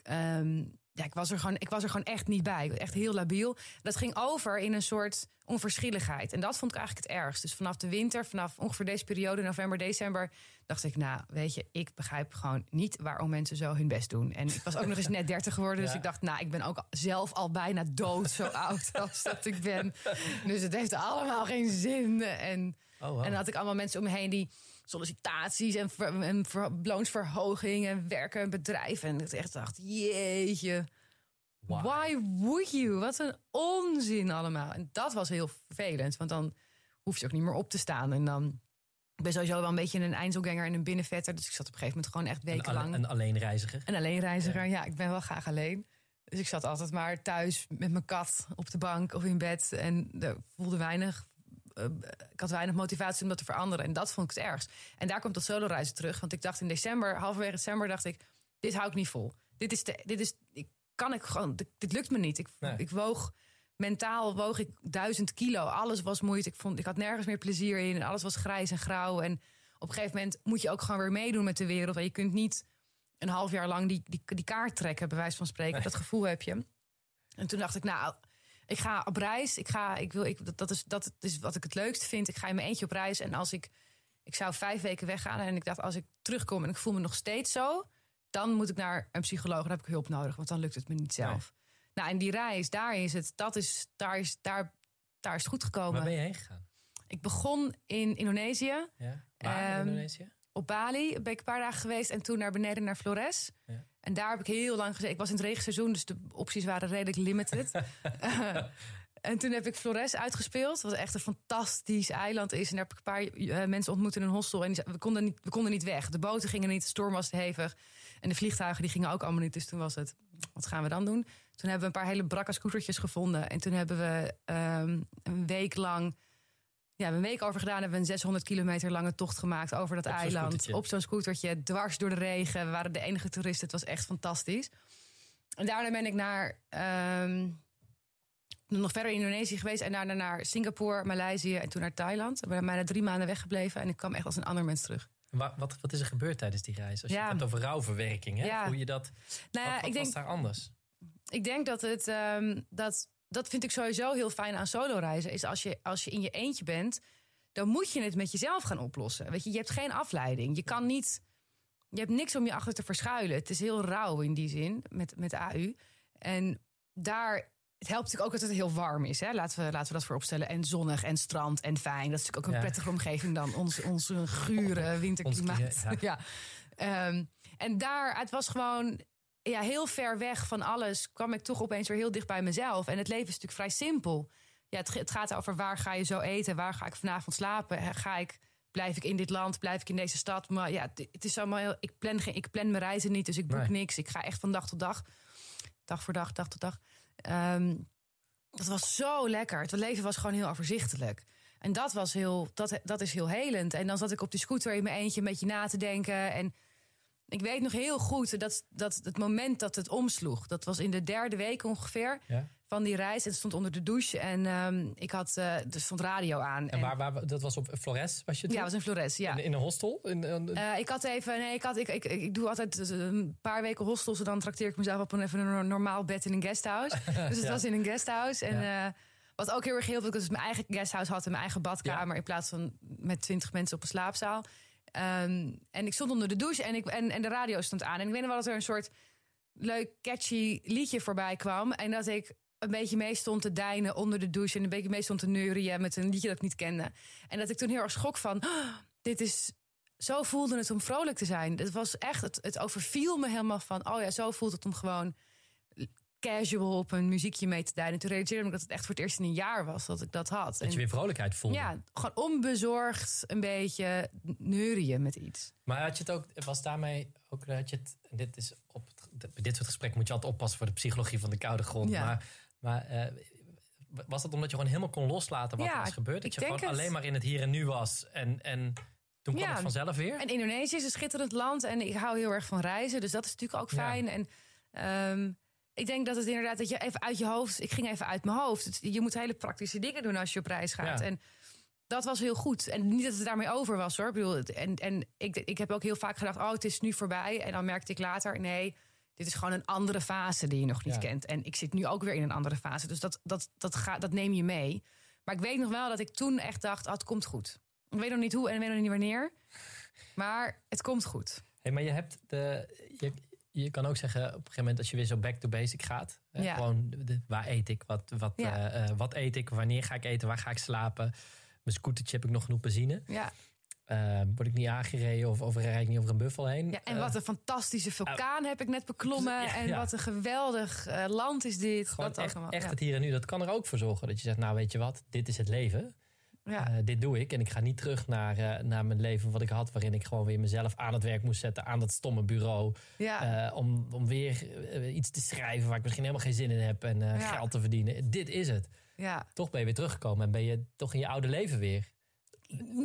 [SPEAKER 3] ehm, ja, ik was, er gewoon, ik was er gewoon echt niet bij. Echt heel labiel. Dat ging over in een soort onverschilligheid. En dat vond ik eigenlijk het ergst. Dus vanaf de winter, vanaf ongeveer deze periode, november, december, dacht ik, nou, weet je, ik begrijp gewoon niet waarom mensen zo hun best doen. En ik was ook nog eens net 30 geworden. Dus
[SPEAKER 2] Ja.
[SPEAKER 3] ik dacht, nou, ik ben ook zelf al bijna dood, zo oud als dat ik ben. Dus het heeft allemaal geen zin. En
[SPEAKER 2] Oh, wow.
[SPEAKER 3] en dan had ik allemaal mensen om me heen die sollicitaties en, ver, en ver- loonsverhoging en werken en bedrijven. En ik echt dacht, jeetje,
[SPEAKER 2] Why?
[SPEAKER 3] why would you? Wat een onzin allemaal. En dat was heel vervelend, want dan hoef je ook niet meer op te staan. En dan, ik ben sowieso wel een beetje een eindselganger en een binnenvetter. Dus ik zat op een gegeven moment gewoon echt
[SPEAKER 2] Een,
[SPEAKER 3] wekenlang.
[SPEAKER 2] alle- een alleenreiziger.
[SPEAKER 3] Een alleenreiziger, ja. ik ben wel graag alleen. Dus ik zat altijd maar thuis met mijn kat op de bank of in bed. En er voelde weinig. Eh, ik had weinig motivatie om dat te veranderen. En dat vond ik het ergst. En daar komt dat solo reizen terug. Want ik dacht in december, halverwege december, dacht ik: dit hou ik niet vol. Dit is, dit is, ik kan ik gewoon, dit, dit lukt me niet. Ik,
[SPEAKER 2] Nee.
[SPEAKER 3] ik woog mentaal woog ik duizend kilo. Alles was moeite. Ik vond, ik had nergens meer plezier in. En alles was grijs en grauw. En op een gegeven moment moet je ook gewoon weer meedoen met de wereld. En je kunt niet een half jaar lang die, die, die kaart trekken, bij wijze van spreken.
[SPEAKER 2] Nee.
[SPEAKER 3] Dat gevoel heb je. En toen dacht ik, nou, ik ga op reis. Ik ga, ik wil, ik, dat, dat, is, dat is wat ik het leukste vind. Ik ga in mijn eentje op reis. En als ik, ik zou vijf weken weggaan. En ik dacht, als ik terugkom en ik voel me nog steeds zo, dan moet ik naar een psycholoog. Dan heb ik hulp nodig, want dan lukt het me niet zelf. Nou, en die reis, daar is het, dat is, daar is, daar, daar is het goed gekomen.
[SPEAKER 2] Waar ben je heen gegaan?
[SPEAKER 3] Ik begon in Indonesië
[SPEAKER 2] Ja? Waar in
[SPEAKER 3] Ehm,
[SPEAKER 2] Indonesië?
[SPEAKER 3] op Bali ben ik een paar dagen geweest en toen naar beneden naar Flores.
[SPEAKER 2] Ja.
[SPEAKER 3] En daar heb ik heel lang gezeten. Ik was in het regenseizoen, dus de opties waren redelijk limited. Eh, en toen heb ik Flores uitgespeeld, wat echt een fantastisch eiland is. En daar heb ik een paar eh, mensen ontmoet in een hostel. En we, konden niet, we konden niet weg. De boten gingen niet, de storm was te hevig. En de vliegtuigen die gingen ook allemaal niet. Dus toen was het, wat gaan we dan doen? Toen hebben we een paar hele brakke scootertjes gevonden. En toen hebben we ehm, een week lang... Ja, we hebben een week over gedaan. Hebben we een 600 kilometer lange tocht gemaakt over dat
[SPEAKER 2] Op
[SPEAKER 3] eiland. Op zo'n scootertje, dwars door de regen. We waren de enige toeristen. Het was echt fantastisch. En daarna ben ik naar... ehm, nog verder in Indonesië geweest. En daarna naar Singapore, Maleisië en toen naar Thailand. Ik ben bijna drie maanden weggebleven. En ik kwam echt als een ander mens terug.
[SPEAKER 2] Wa- Wat, wat is er gebeurd tijdens die reis? Als je
[SPEAKER 3] Ja.
[SPEAKER 2] het hebt over rouwverwerking, hè?
[SPEAKER 3] Ja.
[SPEAKER 2] Hoe je dat...
[SPEAKER 3] Nou ja,
[SPEAKER 2] wat wat
[SPEAKER 3] ik denk,
[SPEAKER 2] was daar anders?
[SPEAKER 3] ik denk dat het. ehm, dat, dat vind ik sowieso heel fijn aan solo reizen. Is als je, als je in je eentje bent, dan moet je het met jezelf gaan oplossen. Weet je, je hebt geen afleiding. Je kan niet. Je hebt niks om je achter te verschuilen. Het is heel rauw in die zin met, met AU. En daar. Het helpt natuurlijk ook dat het heel warm is. Hè? Laten, we, laten we dat vooropstellen. En zonnig en strand en fijn. Dat is natuurlijk ook een
[SPEAKER 2] Ja.
[SPEAKER 3] prettige omgeving dan ons, onze gure winterklimaat.
[SPEAKER 2] Ons- ja.
[SPEAKER 3] ja. Ehm, en daar, het was gewoon ja, heel ver weg van alles. kwam ik toch opeens weer heel dicht bij mezelf. En het leven is natuurlijk vrij simpel. Ja, het, het gaat over waar ga je zo eten? Waar ga ik vanavond slapen? Hè, Ga ik, blijf ik in dit land? Blijf ik in deze stad? Maar ja, het, het is allemaal heel, ik, plan geen, ik plan mijn reizen niet, dus ik boek
[SPEAKER 2] Nee.
[SPEAKER 3] niks. Ik ga echt van dag tot dag. Dag voor dag, dag tot dag. Ehm, dat was zo lekker. Het leven was gewoon heel overzichtelijk. En dat, was heel, dat, dat is heel helend. En dan zat ik op die scooter in mijn eentje een beetje na te denken. En ik weet nog heel goed dat, dat het moment dat het omsloeg. Dat was in de derde week ongeveer
[SPEAKER 2] Ja?
[SPEAKER 3] van die reis. En het stond onder de douche. En ehm, ik had, eh, er stond radio aan.
[SPEAKER 2] En waar, waar, dat was op Flores, was je
[SPEAKER 3] ja,
[SPEAKER 2] toen?
[SPEAKER 3] het was in Flores, ja.
[SPEAKER 2] in, in een hostel? In, in-
[SPEAKER 3] Eh, ik had even, nee, ik, had, ik, ik, ik doe altijd dus een paar weken hostels. En dan trakteer ik mezelf op een, even een normaal bed in een guesthouse. dus het
[SPEAKER 2] Ja.
[SPEAKER 3] was in een guesthouse. En eh, wat ook heel erg hielp, dat ik dus mijn eigen guesthouse had en mijn eigen badkamer. In plaats van met twintig mensen op een slaapzaal. Ehm, en ik stond onder de douche en, ik, en, en de radio stond aan. En ik weet nog wel dat er een soort leuk catchy liedje voorbij kwam. En dat ik een beetje mee stond te deinen onder de douche. En een beetje mee stond te neurien met een liedje dat ik niet kende. En dat ik toen heel erg schrok van... "Oh, dit is... Zo voelde het om vrolijk te zijn. Het was echt... Het, het overviel me helemaal van... Oh ja, zo voelt het om gewoon casual op een muziekje mee te deinen. Toen realiseerde ik dat het echt voor het eerst in een jaar was dat ik dat had.
[SPEAKER 2] dat je weer vrolijkheid voelde.
[SPEAKER 3] ja, gewoon onbezorgd een beetje neurien met iets.
[SPEAKER 2] Maar had je het ook, was daarmee ook, had je het, dit is op dit soort gesprekken moet je altijd oppassen voor de psychologie van de koude grond.
[SPEAKER 3] Ja.
[SPEAKER 2] Maar, maar eh, was dat omdat je gewoon helemaal kon loslaten wat
[SPEAKER 3] Ja,
[SPEAKER 2] er was gebeurd? Dat je gewoon
[SPEAKER 3] het.
[SPEAKER 2] alleen maar in het hier en nu was en, en toen kwam
[SPEAKER 3] Ja.
[SPEAKER 2] het vanzelf weer?
[SPEAKER 3] En Indonesië is een schitterend land en ik hou heel erg van reizen. Dus dat is natuurlijk ook
[SPEAKER 2] Ja.
[SPEAKER 3] fijn. En ehm, ik denk dat het inderdaad dat je even uit je hoofd. Ik ging even uit mijn hoofd. Het- je moet hele praktische dingen doen als je op reis gaat.
[SPEAKER 2] Ja.
[SPEAKER 3] En dat was heel goed. En niet dat het daarmee over was hoor. Ik bedoel, en en ik, ik heb ook heel vaak gedacht: oh, het is nu voorbij. En dan merkte ik later: nee. Dit is gewoon een andere fase die je nog niet
[SPEAKER 2] Ja.
[SPEAKER 3] kent. En ik zit nu ook weer in een andere fase. Dus dat, dat, dat, gaat, dat neem je mee. Maar ik weet nog wel dat ik toen echt dacht: oh, het komt goed. Ik weet nog niet hoe en ik weet nog niet wanneer. Maar het komt goed.
[SPEAKER 2] Hey, maar je hebt de. Je, je kan ook zeggen op een gegeven moment als je weer zo back to basic gaat.
[SPEAKER 3] Ja.
[SPEAKER 2] Gewoon de- waar eet ik? Wat, wat,
[SPEAKER 3] Ja.
[SPEAKER 2] eh, eh, wat eet ik? Wanneer ga ik eten? Waar ga ik slapen? Mijn scootertje heb ik nog genoeg benzine.
[SPEAKER 3] Ja.
[SPEAKER 2] Eh, word ik niet aangereden of, of rijd ik niet over een buffel heen?
[SPEAKER 3] Ja, en
[SPEAKER 2] Eh,
[SPEAKER 3] wat een fantastische vulkaan heb ik net beklommen. En wat een geweldig eh, land is dit.
[SPEAKER 2] gewoon
[SPEAKER 3] dat
[SPEAKER 2] echt,
[SPEAKER 3] allemaal.
[SPEAKER 2] echt het hier en nu. Dat kan er ook voor zorgen dat je zegt, nou weet je wat, dit is het leven.
[SPEAKER 3] Ja.
[SPEAKER 2] Eh, dit doe ik. En ik ga niet terug naar, eh, naar mijn leven wat ik had. Waarin ik gewoon weer mezelf aan het werk moest zetten. Aan dat stomme bureau.
[SPEAKER 3] ja.
[SPEAKER 2] eh, om, om weer iets te schrijven waar ik misschien helemaal geen zin in heb. En
[SPEAKER 3] Ja.
[SPEAKER 2] geld te verdienen. Dit is het.
[SPEAKER 3] ja.
[SPEAKER 2] Toch ben je weer teruggekomen. En ben je toch in je oude leven weer.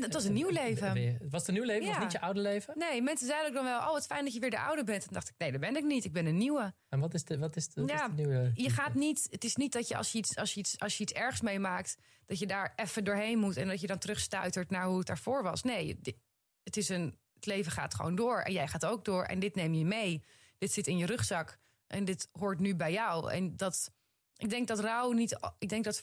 [SPEAKER 3] Het was een nieuw leven.
[SPEAKER 2] Was het een nieuw leven?
[SPEAKER 3] Ja.
[SPEAKER 2] het niet je oude leven?
[SPEAKER 3] Nee, mensen zeiden ook dan wel: Oh, het fijn dat je weer de oude bent. En dacht ik: Nee, dat ben ik niet. Ik ben een nieuwe.
[SPEAKER 2] En wat is de, wat is de, wat
[SPEAKER 3] Ja,
[SPEAKER 2] is de nieuwe...
[SPEAKER 3] Je gaat niet. Het is niet dat je als je iets, als je iets, als je iets ergs meemaakt. dat je daar even doorheen moet. en dat je dan terugstuitert naar hoe het daarvoor was. Nee, het, is een, het leven gaat gewoon door. En jij gaat ook door. En dit neem je mee. Dit zit in je rugzak. En dit hoort nu bij jou. En dat. Ik denk dat rouw niet. Ik denk dat.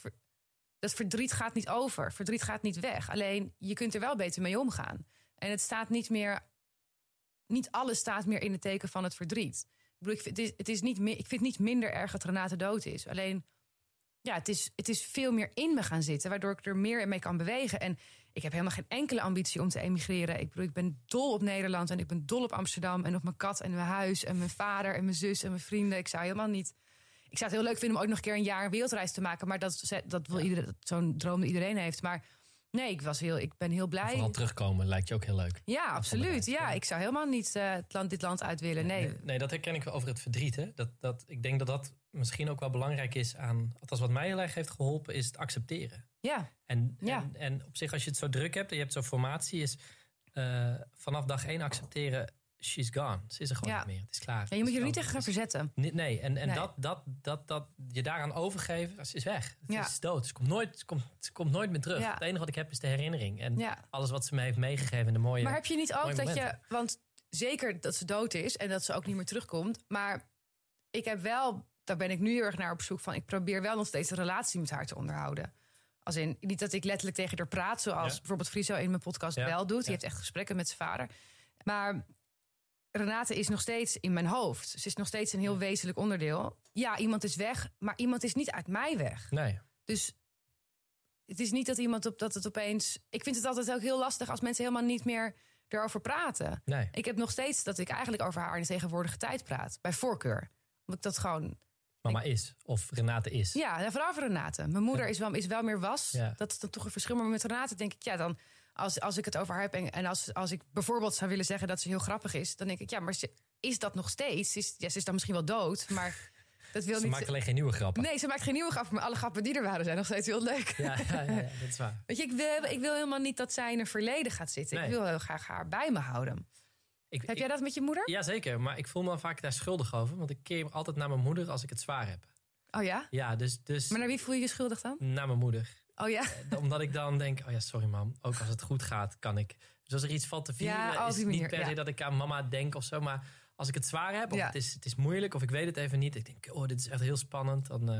[SPEAKER 3] Dat verdriet gaat niet over. Verdriet gaat niet weg. Alleen je kunt er wel beter mee omgaan. En het staat niet meer. Niet alles staat meer in het teken van het verdriet. Ik, bedoel, ik, vind, het is, niet ik vind niet minder erg dat Renate dood is. Alleen, ja, het is, het is veel meer in me gaan zitten, waardoor ik er meer mee kan bewegen. En ik heb helemaal geen enkele ambitie om te emigreren. Ik bedoel, ik ben dol op Nederland en ik ben dol op Amsterdam en op mijn kat en mijn huis en mijn vader en mijn zus en mijn vrienden. Ik zou helemaal niet. Ik zou het heel leuk vinden om ook nog een keer een jaar een wereldreis te maken, maar dat, dat wil iedereen, zo'n droom die iedereen heeft. Maar nee, ik, was heel, ik ben heel blij.
[SPEAKER 2] Vooral terugkomen lijkt je ook heel leuk.
[SPEAKER 3] Ja, absoluut. Ja,
[SPEAKER 2] ja.
[SPEAKER 3] ik zou helemaal niet eh, het land, dit land uit willen. Nee.
[SPEAKER 2] Nee, nee, dat herken ik wel over het verdriet. Hè? Dat, dat, ik denk dat dat misschien ook wel belangrijk is aan... Althans, wat mij heel erg heeft geholpen, is het accepteren.
[SPEAKER 3] Ja,
[SPEAKER 2] En,
[SPEAKER 3] Ja.
[SPEAKER 2] en, en op zich, als je het zo druk hebt en je hebt zo'n formatie... is eh, vanaf dag één accepteren, she's gone. Ze is er gewoon
[SPEAKER 3] Ja.
[SPEAKER 2] niet meer. Het is klaar.
[SPEAKER 3] ja je moet je er niet tegen gaan verzetten.
[SPEAKER 2] Nee, nee, en, en
[SPEAKER 3] Nee.
[SPEAKER 2] Dat, dat, dat, dat je daaraan overgeven, ze is weg. Het
[SPEAKER 3] Ja.
[SPEAKER 2] is dood. Ze komt nooit, ze komt, ze komt nooit meer terug.
[SPEAKER 3] Ja.
[SPEAKER 2] Het enige wat ik heb is de herinnering. En alles wat ze me heeft meegegeven, de mooie...
[SPEAKER 3] Maar heb je niet ook dat je. Want zeker dat ze dood is en dat ze ook niet meer terugkomt. Maar ik heb wel. Daar ben ik nu heel erg naar op zoek van. Ik probeer wel nog steeds een relatie met haar te onderhouden. Als in, niet dat ik letterlijk tegen haar praat, zoals bijvoorbeeld Friso in mijn podcast wel doet. Die heeft echt gesprekken met zijn vader. Maar Renate is nog steeds in mijn hoofd. Ze is nog steeds een heel wezenlijk onderdeel. Ja, iemand is weg, maar iemand is niet uit mij weg.
[SPEAKER 2] Nee.
[SPEAKER 3] Dus het is niet dat iemand op dat het opeens. Ik vind het altijd ook heel lastig als mensen helemaal niet meer erover praten.
[SPEAKER 2] Nee.
[SPEAKER 3] Ik heb nog steeds dat ik eigenlijk over haar in de tegenwoordige tijd praat. Bij voorkeur. Omdat ik dat gewoon.
[SPEAKER 2] Mama is. Of Renate is.
[SPEAKER 3] Ja, vooral voor Renate. Mijn moeder is, wel, is wel meer was.
[SPEAKER 2] Ja.
[SPEAKER 3] Dat is dan toch een verschil. Maar met Renate denk ik, ja, dan. Als, als ik het over haar heb en, en als, als ik bijvoorbeeld zou willen zeggen dat ze heel grappig is, dan denk ik, ja, maar ze, is dat nog steeds? Ze is, ja, ze is dan misschien wel dood, maar dat wil
[SPEAKER 2] Ze
[SPEAKER 3] niet.
[SPEAKER 2] maakt alleen geen nieuwe grappen.
[SPEAKER 3] Nee, ze maakt geen nieuwe grappen, maar alle grappen die er waren zijn nog steeds heel leuk.
[SPEAKER 2] Ja, ja, ja, ja, dat is waar.
[SPEAKER 3] Weet je, ik wil, ik wil helemaal niet dat zij in een verleden gaat zitten. Ik wil heel graag haar bij me houden.
[SPEAKER 2] Ik,
[SPEAKER 3] Heb
[SPEAKER 2] ik-
[SPEAKER 3] jij dat met je moeder?
[SPEAKER 2] Jazeker, maar ik voel me vaak daar schuldig over. Want ik keer altijd naar mijn moeder als ik het zwaar heb.
[SPEAKER 3] Oh ja?
[SPEAKER 2] Ja, dus, dus
[SPEAKER 3] Maar naar wie voel je je schuldig dan?
[SPEAKER 2] naar mijn moeder.
[SPEAKER 3] Oh ja?
[SPEAKER 2] Eh, Omdat ik dan denk, oh ja, sorry mam. Ook als het goed gaat, kan ik. Dus als er iets valt te vieren,
[SPEAKER 3] Ja,
[SPEAKER 2] is het niet per se
[SPEAKER 3] ja.
[SPEAKER 2] dat ik aan mama denk of zo. Maar als ik het zwaar heb, of
[SPEAKER 3] Ja.
[SPEAKER 2] het, is, het is moeilijk, of ik weet het even niet. Ik denk, oh, dit is echt heel spannend. Dan, eh,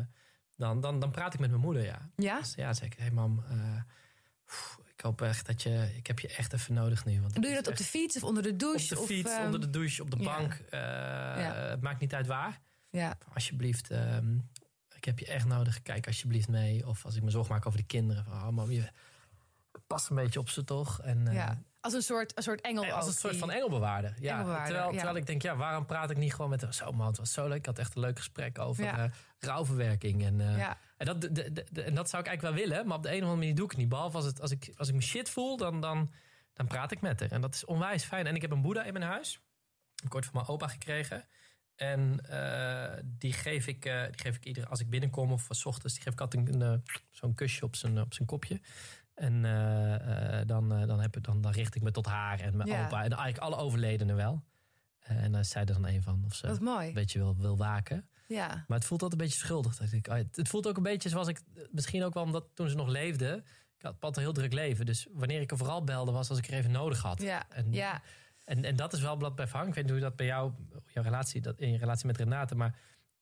[SPEAKER 2] dan, dan, dan praat ik met mijn moeder, ja.
[SPEAKER 3] Ja?
[SPEAKER 2] Dus ja, zeg ik, hé hey, mam, eh, ik hoop echt dat je, ik heb je echt even nodig nu. Want
[SPEAKER 3] doe je dat op de fiets of onder de douche?
[SPEAKER 2] op de fiets,
[SPEAKER 3] of, ehm,
[SPEAKER 2] onder de douche, op de bank. Het maakt niet uit waar.
[SPEAKER 3] Ja.
[SPEAKER 2] Alsjeblieft, ehm, heb je echt nodig. Kijk alsjeblieft mee. Of als ik me zorgen maak over de kinderen. Van, oh mam, je past een beetje op ze toch? En, eh,
[SPEAKER 3] ja. Als een soort, een soort engel
[SPEAKER 2] en als een soort van engelbewaarder. Ja,
[SPEAKER 3] Engelbewaarder,
[SPEAKER 2] terwijl,
[SPEAKER 3] ja.
[SPEAKER 2] terwijl ik denk, ja, waarom praat ik niet gewoon met... Zo man, het was zo leuk. Ik had echt een leuk gesprek over
[SPEAKER 3] Ja.
[SPEAKER 2] eh, rouwverwerking. En, eh,
[SPEAKER 3] Ja.
[SPEAKER 2] en, dat, de, de, de- en dat zou ik eigenlijk wel willen. Maar op de een of andere manier doe ik het niet. Behalve als, het, als, ik, als ik me shit voel, dan, dan, dan praat ik met haar. En dat is onwijs fijn. En ik heb een boeddha in mijn huis. Heb ik ooit van mijn opa gekregen. En uh, die, geef ik, uh, die geef ik iedere als ik binnenkom of s ochtends, die geef ik altijd een, een zo'n kusje op zijn, op zijn kopje. En uh, dan, dan, heb ik, dan, dan richt ik me tot haar en mijn
[SPEAKER 3] Ja.
[SPEAKER 2] opa en eigenlijk alle overledenen wel. en daar zei er dan een van of ze
[SPEAKER 3] Wat mooi.
[SPEAKER 2] een beetje wil, wil waken.
[SPEAKER 3] Ja.
[SPEAKER 2] Maar het voelt altijd een beetje schuldig. Dat ik, oh het voelt ook een beetje zoals ik, misschien ook wel omdat toen ze nog leefde. Ik had had een heel druk leven. Dus wanneer ik er vooral belde was als ik er even nodig had.
[SPEAKER 3] Ja.
[SPEAKER 2] En,
[SPEAKER 3] Ja.
[SPEAKER 2] En, en dat is wel wat bij Frank. Ik weet niet hoe dat bij jou, jouw relatie, dat, in je relatie met Renate. Maar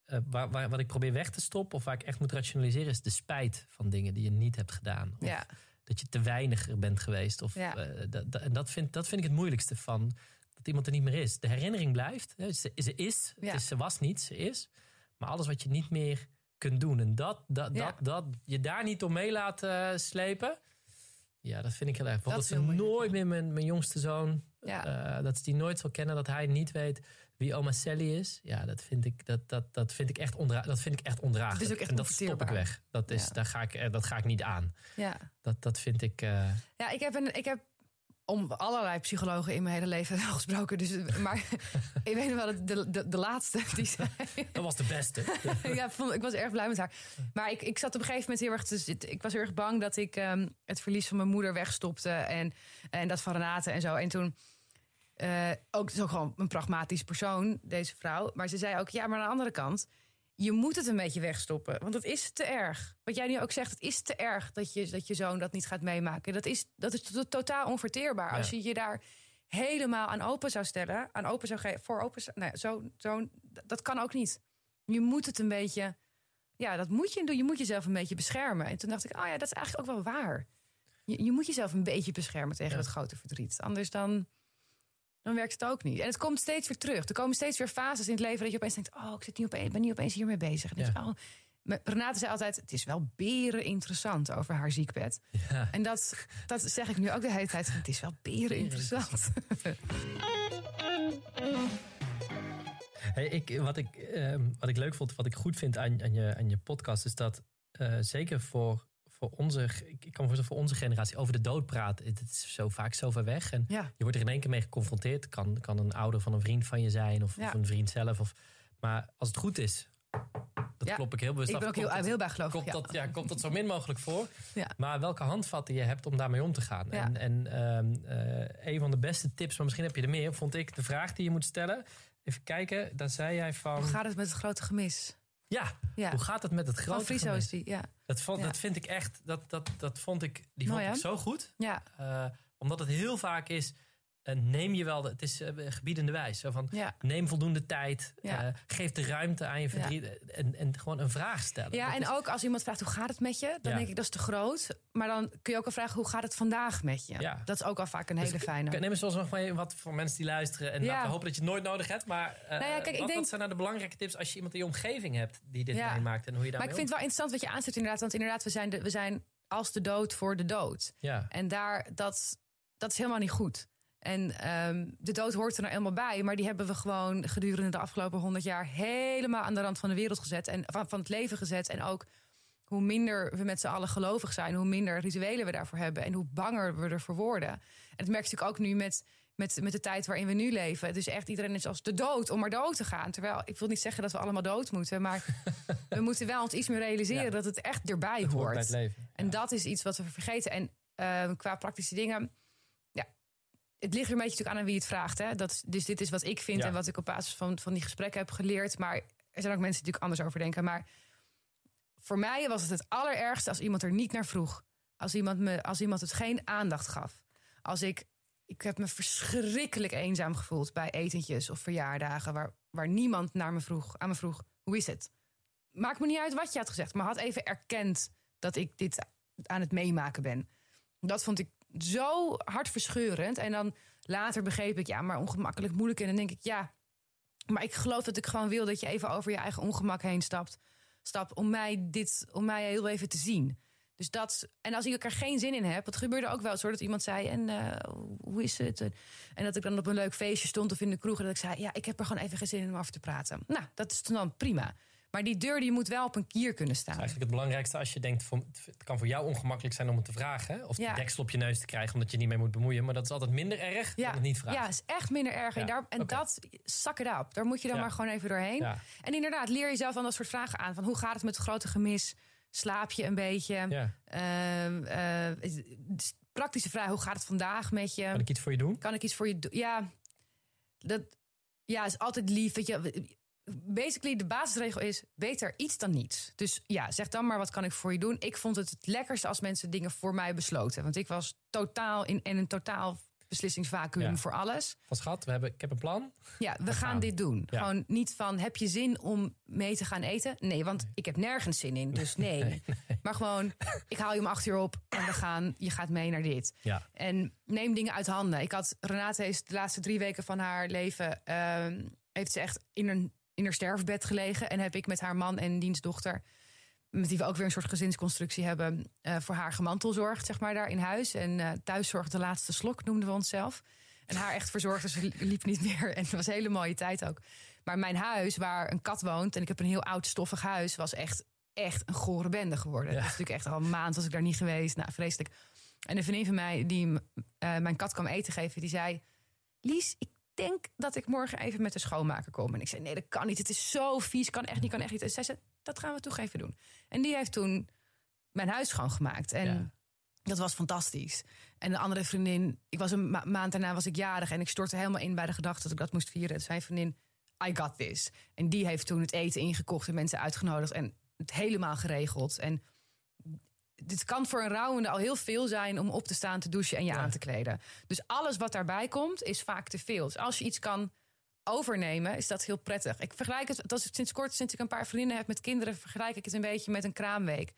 [SPEAKER 2] eh, waar, waar, wat ik probeer weg te stoppen of waar ik echt moet rationaliseren, is de spijt van dingen die je niet hebt gedaan. Of
[SPEAKER 3] Ja.
[SPEAKER 2] dat je te weinig er bent geweest. Of,
[SPEAKER 3] Ja.
[SPEAKER 2] eh, dat, dat- en dat vind, dat vind ik het moeilijkste van dat iemand er niet meer is. De herinnering blijft. Hè, Ze, ze is,
[SPEAKER 3] Ja.
[SPEAKER 2] is, ze was niet, ze is. Maar alles wat je niet meer kunt doen. En dat, dat, dat, dat je daar niet om mee laat eh, slepen. Ja, dat vind ik heel erg. Want
[SPEAKER 3] Dat
[SPEAKER 2] ze nooit meer mijn, mijn jongste zoon.
[SPEAKER 3] Ja.
[SPEAKER 2] eh, dat ze die nooit zal kennen. Dat hij niet weet wie oma Sally is. Ja, dat vind ik, dat, dat, dat vind ik, echt, ondra dat vind ik echt ondraaglijk.
[SPEAKER 3] Het is ook echt
[SPEAKER 2] en dat stop ik weg. Dat, is,
[SPEAKER 3] Ja.
[SPEAKER 2] daar ga ik, eh, dat ga ik niet aan.
[SPEAKER 3] Ja.
[SPEAKER 2] Dat, dat vind ik. eh,
[SPEAKER 3] Ja, ik heb, een, ik heb om allerlei psychologen in mijn hele leven wel gesproken. Dus, maar ik weet nog wel, dat de, de, de laatste die zei...
[SPEAKER 2] dat was de beste.
[SPEAKER 3] ja, ik vond- ik was erg blij met haar. Maar ik, ik zat op een gegeven moment heel erg te zitten. Ik was heel erg bang dat ik ehm, het verlies van mijn moeder wegstopte. En, en dat van Renate en zo. En toen... eh, ook, het ook gewoon een pragmatisch persoon, deze vrouw. Maar ze zei ook, ja, maar aan de andere kant... je moet het een beetje wegstoppen. Want het is te erg. Wat jij nu ook zegt, het is te erg dat je, dat je zoon dat niet gaat meemaken. Dat is, dat is to- totaal onverteerbaar.
[SPEAKER 2] Ja.
[SPEAKER 3] Als je je daar helemaal aan open zou stellen... aan open zou geven, voor open... zou- Nou, zo, zo, dat kan ook niet. Je moet het een beetje... Ja, dat moet je doen. Je moet jezelf een beetje beschermen. En toen dacht ik, oh ja, dat is eigenlijk ook wel waar. Je, je moet jezelf een beetje beschermen tegen
[SPEAKER 2] Ja.
[SPEAKER 3] dat grote verdriet. Anders dan, dan werkt het ook niet. En het komt steeds weer terug. Er komen steeds weer fases in het leven dat je opeens denkt... oh, ik zit nu opeens, ben nu opeens hiermee bezig. En oh. Maar Renate zei altijd, het is wel beren interessant over haar ziekbed.
[SPEAKER 2] ja.
[SPEAKER 3] En dat, dat zeg ik nu ook de hele tijd. Het is wel beren interessant.
[SPEAKER 2] Hey, ik, wat, ik, ehm, wat ik leuk vond, wat ik goed vind aan, aan, je, aan je podcast, is dat eh, zeker voor, voor onze, ik kan voorstellen voor onze generatie over de dood praten. Het is zo vaak zo ver weg. En
[SPEAKER 3] Ja,
[SPEAKER 2] je wordt er in één keer mee geconfronteerd. Het kan, kan een ouder van een vriend van je zijn of,
[SPEAKER 3] Ja.
[SPEAKER 2] of een vriend zelf. Of, maar als het goed is, dat
[SPEAKER 3] Ja.
[SPEAKER 2] klop ik heel bewust
[SPEAKER 3] ik
[SPEAKER 2] af,
[SPEAKER 3] ben ook heel,
[SPEAKER 2] komt
[SPEAKER 3] heel
[SPEAKER 2] komt,
[SPEAKER 3] Ja.
[SPEAKER 2] dat, ja, komt dat zo min mogelijk voor.
[SPEAKER 3] Ja.
[SPEAKER 2] Maar welke handvatten je hebt om daarmee om te gaan. En, en ehm, eh, een van de beste tips, maar misschien heb je er meer, vond ik de vraag die je moet stellen. Even kijken, daar zei jij van.
[SPEAKER 3] Hoe gaat het met het grote gemis?
[SPEAKER 2] Ja,
[SPEAKER 3] Ja,
[SPEAKER 2] hoe gaat het met het
[SPEAKER 3] van
[SPEAKER 2] grote
[SPEAKER 3] Friso
[SPEAKER 2] gemis?
[SPEAKER 3] is die. Ja,
[SPEAKER 2] Dat, vond,
[SPEAKER 3] Ja.
[SPEAKER 2] dat vind ik echt, dat, dat, dat vond ik, die vond ik zo goed.
[SPEAKER 3] ja,
[SPEAKER 2] Eh, omdat het heel vaak is, neem je wel, de, het is eh, gebiedende wijs. Zo van,
[SPEAKER 3] ja.
[SPEAKER 2] neem voldoende tijd,
[SPEAKER 3] Ja.
[SPEAKER 2] eh, geef de ruimte aan je verdriet en, en gewoon een vraag stellen.
[SPEAKER 3] Ja,
[SPEAKER 2] Dat
[SPEAKER 3] en
[SPEAKER 2] is-
[SPEAKER 3] ook als iemand vraagt hoe gaat het met je, dan denk ik dat is te groot. Maar dan kun je ook al vragen hoe gaat het vandaag met je.
[SPEAKER 2] Ja.
[SPEAKER 3] Dat is ook al vaak een
[SPEAKER 2] Dus
[SPEAKER 3] hele fijne.
[SPEAKER 2] Neem eens zoals nog maar wat voor mensen die luisteren. En laten we hopen dat je het nooit nodig hebt. Maar eh,
[SPEAKER 3] Nou ja, kijk, ik
[SPEAKER 2] wat,
[SPEAKER 3] denk-
[SPEAKER 2] wat zijn nou de belangrijke tips als je iemand in je omgeving hebt die dit meemaakt en hoe je
[SPEAKER 3] Maar
[SPEAKER 2] daarmee
[SPEAKER 3] ik vind het wel interessant wat je aanzet inderdaad. Want inderdaad, we zijn, de, we zijn als de dood voor de dood. En daar, dat, dat is helemaal niet goed. En ehm, de dood hoort er nou helemaal bij. Maar die hebben we gewoon gedurende de afgelopen honderd jaar... helemaal aan de rand van de wereld gezet. En van, van het leven gezet. En ook hoe minder we met z'n allen gelovig zijn... hoe minder rituelen we daarvoor hebben. En hoe banger we ervoor worden. En dat merk je natuurlijk ook nu met, met, met de tijd waarin we nu leven. Dus echt iedereen is als de dood om maar dood te gaan. Terwijl, ik wil niet zeggen dat we allemaal dood moeten... maar we moeten wel ons iets meer realiseren...
[SPEAKER 2] Ja.
[SPEAKER 3] dat het echt erbij
[SPEAKER 2] hoort
[SPEAKER 3] hoort.
[SPEAKER 2] bij het leven.
[SPEAKER 3] En
[SPEAKER 2] Ja.
[SPEAKER 3] dat is iets wat we vergeten. En eh, qua praktische dingen. Het ligt er een beetje natuurlijk aan aan wie het vraagt. Hè? Dat, dus dit is wat ik vind
[SPEAKER 2] Ja.
[SPEAKER 3] en wat ik op basis van, van die gesprekken heb geleerd. Maar er zijn ook mensen die natuurlijk anders over denken. Maar voor mij was het het allerergste als iemand er niet naar vroeg. Als iemand, me, als iemand het geen aandacht gaf. Als ik. Ik heb me verschrikkelijk eenzaam gevoeld bij etentjes of verjaardagen. Waar, waar niemand naar me vroeg, aan me vroeg: hoe is het? Maakt me niet uit wat je had gezegd, maar had even erkend dat ik dit aan het meemaken ben. Dat vond ik zo hartverscheurend. En dan later begreep ik, ja, maar ongemakkelijk, moeilijk. En dan denk ik, ja, maar ik geloof dat ik gewoon wil dat je even over je eigen ongemak heen stapt. Stap om mij dit, om mij heel even te zien. Dus dat, en als ik er geen zin in heb, het gebeurde ook wel eens hoor, dat iemand zei, en eh, hoe is het? En dat ik dan op een leuk feestje stond of in de kroeg en dat ik zei, ja, ik heb er gewoon even geen zin in om over te praten. Nou, dat is dan prima. Maar die deur die moet wel op een kier kunnen staan.
[SPEAKER 2] Dat is eigenlijk het belangrijkste als je denkt, het kan voor jou ongemakkelijk zijn om het te vragen. Of
[SPEAKER 3] Ja.
[SPEAKER 2] de deksel op je neus te krijgen omdat je niet mee moet bemoeien. Maar dat is altijd minder erg dan het niet vragen.
[SPEAKER 3] Ja, is echt minder erg.
[SPEAKER 2] Ja,
[SPEAKER 3] En, daar, en dat, zak it up. Daar moet je dan
[SPEAKER 2] Ja.
[SPEAKER 3] maar gewoon even doorheen.
[SPEAKER 2] Ja.
[SPEAKER 3] En inderdaad, leer jezelf dan dat soort vragen aan. Van hoe gaat het met het grote gemis? Slaap je een beetje?
[SPEAKER 2] Ja.
[SPEAKER 3] Ehm, eh, is- is- praktische vraag, hoe gaat het vandaag met je?
[SPEAKER 2] Kan ik iets voor je doen?
[SPEAKER 3] Kan ik iets voor je doen? Ja, dat ja, is altijd lief. Weet je, basically, de basisregel is: beter iets dan niets. Dus ja, zeg dan maar wat kan ik voor je doen. Ik vond het het lekkerste als mensen dingen voor mij besloten. Want ik was totaal in, in een totaal beslissingsvacuüm
[SPEAKER 2] Ja.
[SPEAKER 3] voor alles.
[SPEAKER 2] Van schat, we hebben, ik heb een plan.
[SPEAKER 3] Ja, we gaan,
[SPEAKER 2] gaan.
[SPEAKER 3] dit doen.
[SPEAKER 2] Ja.
[SPEAKER 3] Gewoon niet van, heb je zin om mee te gaan eten? Nee, want ik heb nergens zin in, dus nee. Maar gewoon, ik haal je om acht uur op en we gaan, je gaat mee naar dit.
[SPEAKER 2] Ja.
[SPEAKER 3] En neem dingen uit handen. Ik had, Renate is de laatste drie weken van haar leven... ehm, heeft ze echt in een, in haar sterfbed gelegen. En heb ik met haar man en dienstdochter... met wie we ook weer een soort gezinsconstructie hebben... eh, voor haar gemantelzorgd, zeg maar, daar in huis. En eh thuiszorg de laatste slok, noemden we onszelf. En haar echt verzorgd, dus ze liep niet meer. En het was een hele mooie tijd ook. Maar mijn huis, waar een kat woont... en ik heb een heel oud, stoffig huis... was echt, echt een gore bende geworden.
[SPEAKER 2] Ja.
[SPEAKER 3] Dat is natuurlijk echt al een maand was ik daar niet geweest. Nou, vreselijk. En een vriendin van mij die eh, mijn kat kwam eten geven, die zei: Lies, ik denk dat ik morgen even met de schoonmaker kom. En ik zei: Nee, dat kan niet. Het is zo vies. Kan echt niet, kan echt niet. En zij zei: Dat gaan we toch even doen. En die heeft toen mijn huis schoongemaakt. En
[SPEAKER 2] Ja.
[SPEAKER 3] dat was fantastisch. En de andere vriendin, ik was een ma- maand daarna was ik jarig en ik stortte helemaal in bij de gedachte dat ik dat moest vieren. Dus mijn vriendin, I got this. En die heeft toen het eten ingekocht en mensen uitgenodigd en het helemaal geregeld. En dit kan voor een rouwende al heel veel zijn om op te staan, te douchen en je
[SPEAKER 2] Ja.
[SPEAKER 3] aan te kleden. Dus alles wat daarbij komt, is vaak te veel. Dus als je iets kan overnemen, is dat heel prettig. Ik vergelijk het, dat is sinds kort, sinds ik een paar vriendinnen heb met kinderen, vergelijk ik het een beetje met een kraamweek.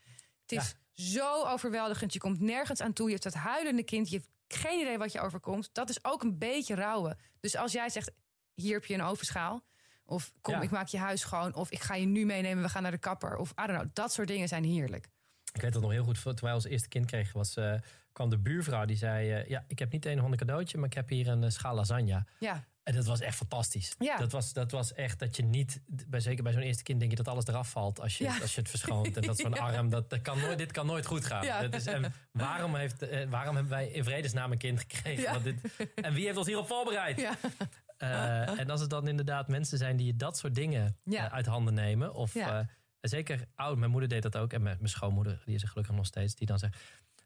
[SPEAKER 3] Het is zo overweldigend. Je komt nergens aan toe. Je hebt dat huilende kind. Je hebt geen idee wat je overkomt. Dat is ook een beetje rouwen. Dus als jij zegt, hier heb je een ovenschaal. Of kom,
[SPEAKER 2] Ja.
[SPEAKER 3] ik maak je huis schoon. Of ik ga je nu meenemen, we gaan naar de kapper. Of I don't know. Dat soort dingen zijn heerlijk.
[SPEAKER 2] Ik weet dat nog heel goed. Toen wij ons eerste kind kregen, was, eh, kwam de buurvrouw die zei... eh, ja, ik heb niet een of ander cadeautje, maar ik heb hier een eh, schaal lasagne.
[SPEAKER 3] Ja,
[SPEAKER 2] En dat was echt fantastisch.
[SPEAKER 3] Ja.
[SPEAKER 2] Dat, was, dat was echt dat je niet, bij, zeker bij zo'n eerste kind denk je dat alles eraf valt als je,
[SPEAKER 3] Ja.
[SPEAKER 2] als je het verschoont. En dat zo'n
[SPEAKER 3] Ja.
[SPEAKER 2] arm, dat, dat kan nooit, dit kan nooit goed gaan.
[SPEAKER 3] Ja.
[SPEAKER 2] Dat is, en waarom, heeft, waarom hebben wij in vredesnaam een kind gekregen? Want dit, en wie heeft ons hierop voorbereid?
[SPEAKER 3] ja.
[SPEAKER 2] En als het dan inderdaad mensen zijn die je dat soort dingen uit handen nemen. Of zeker oud, mijn moeder deed dat ook. En mijn, mijn schoonmoeder, die is er gelukkig nog steeds. Die dan zegt,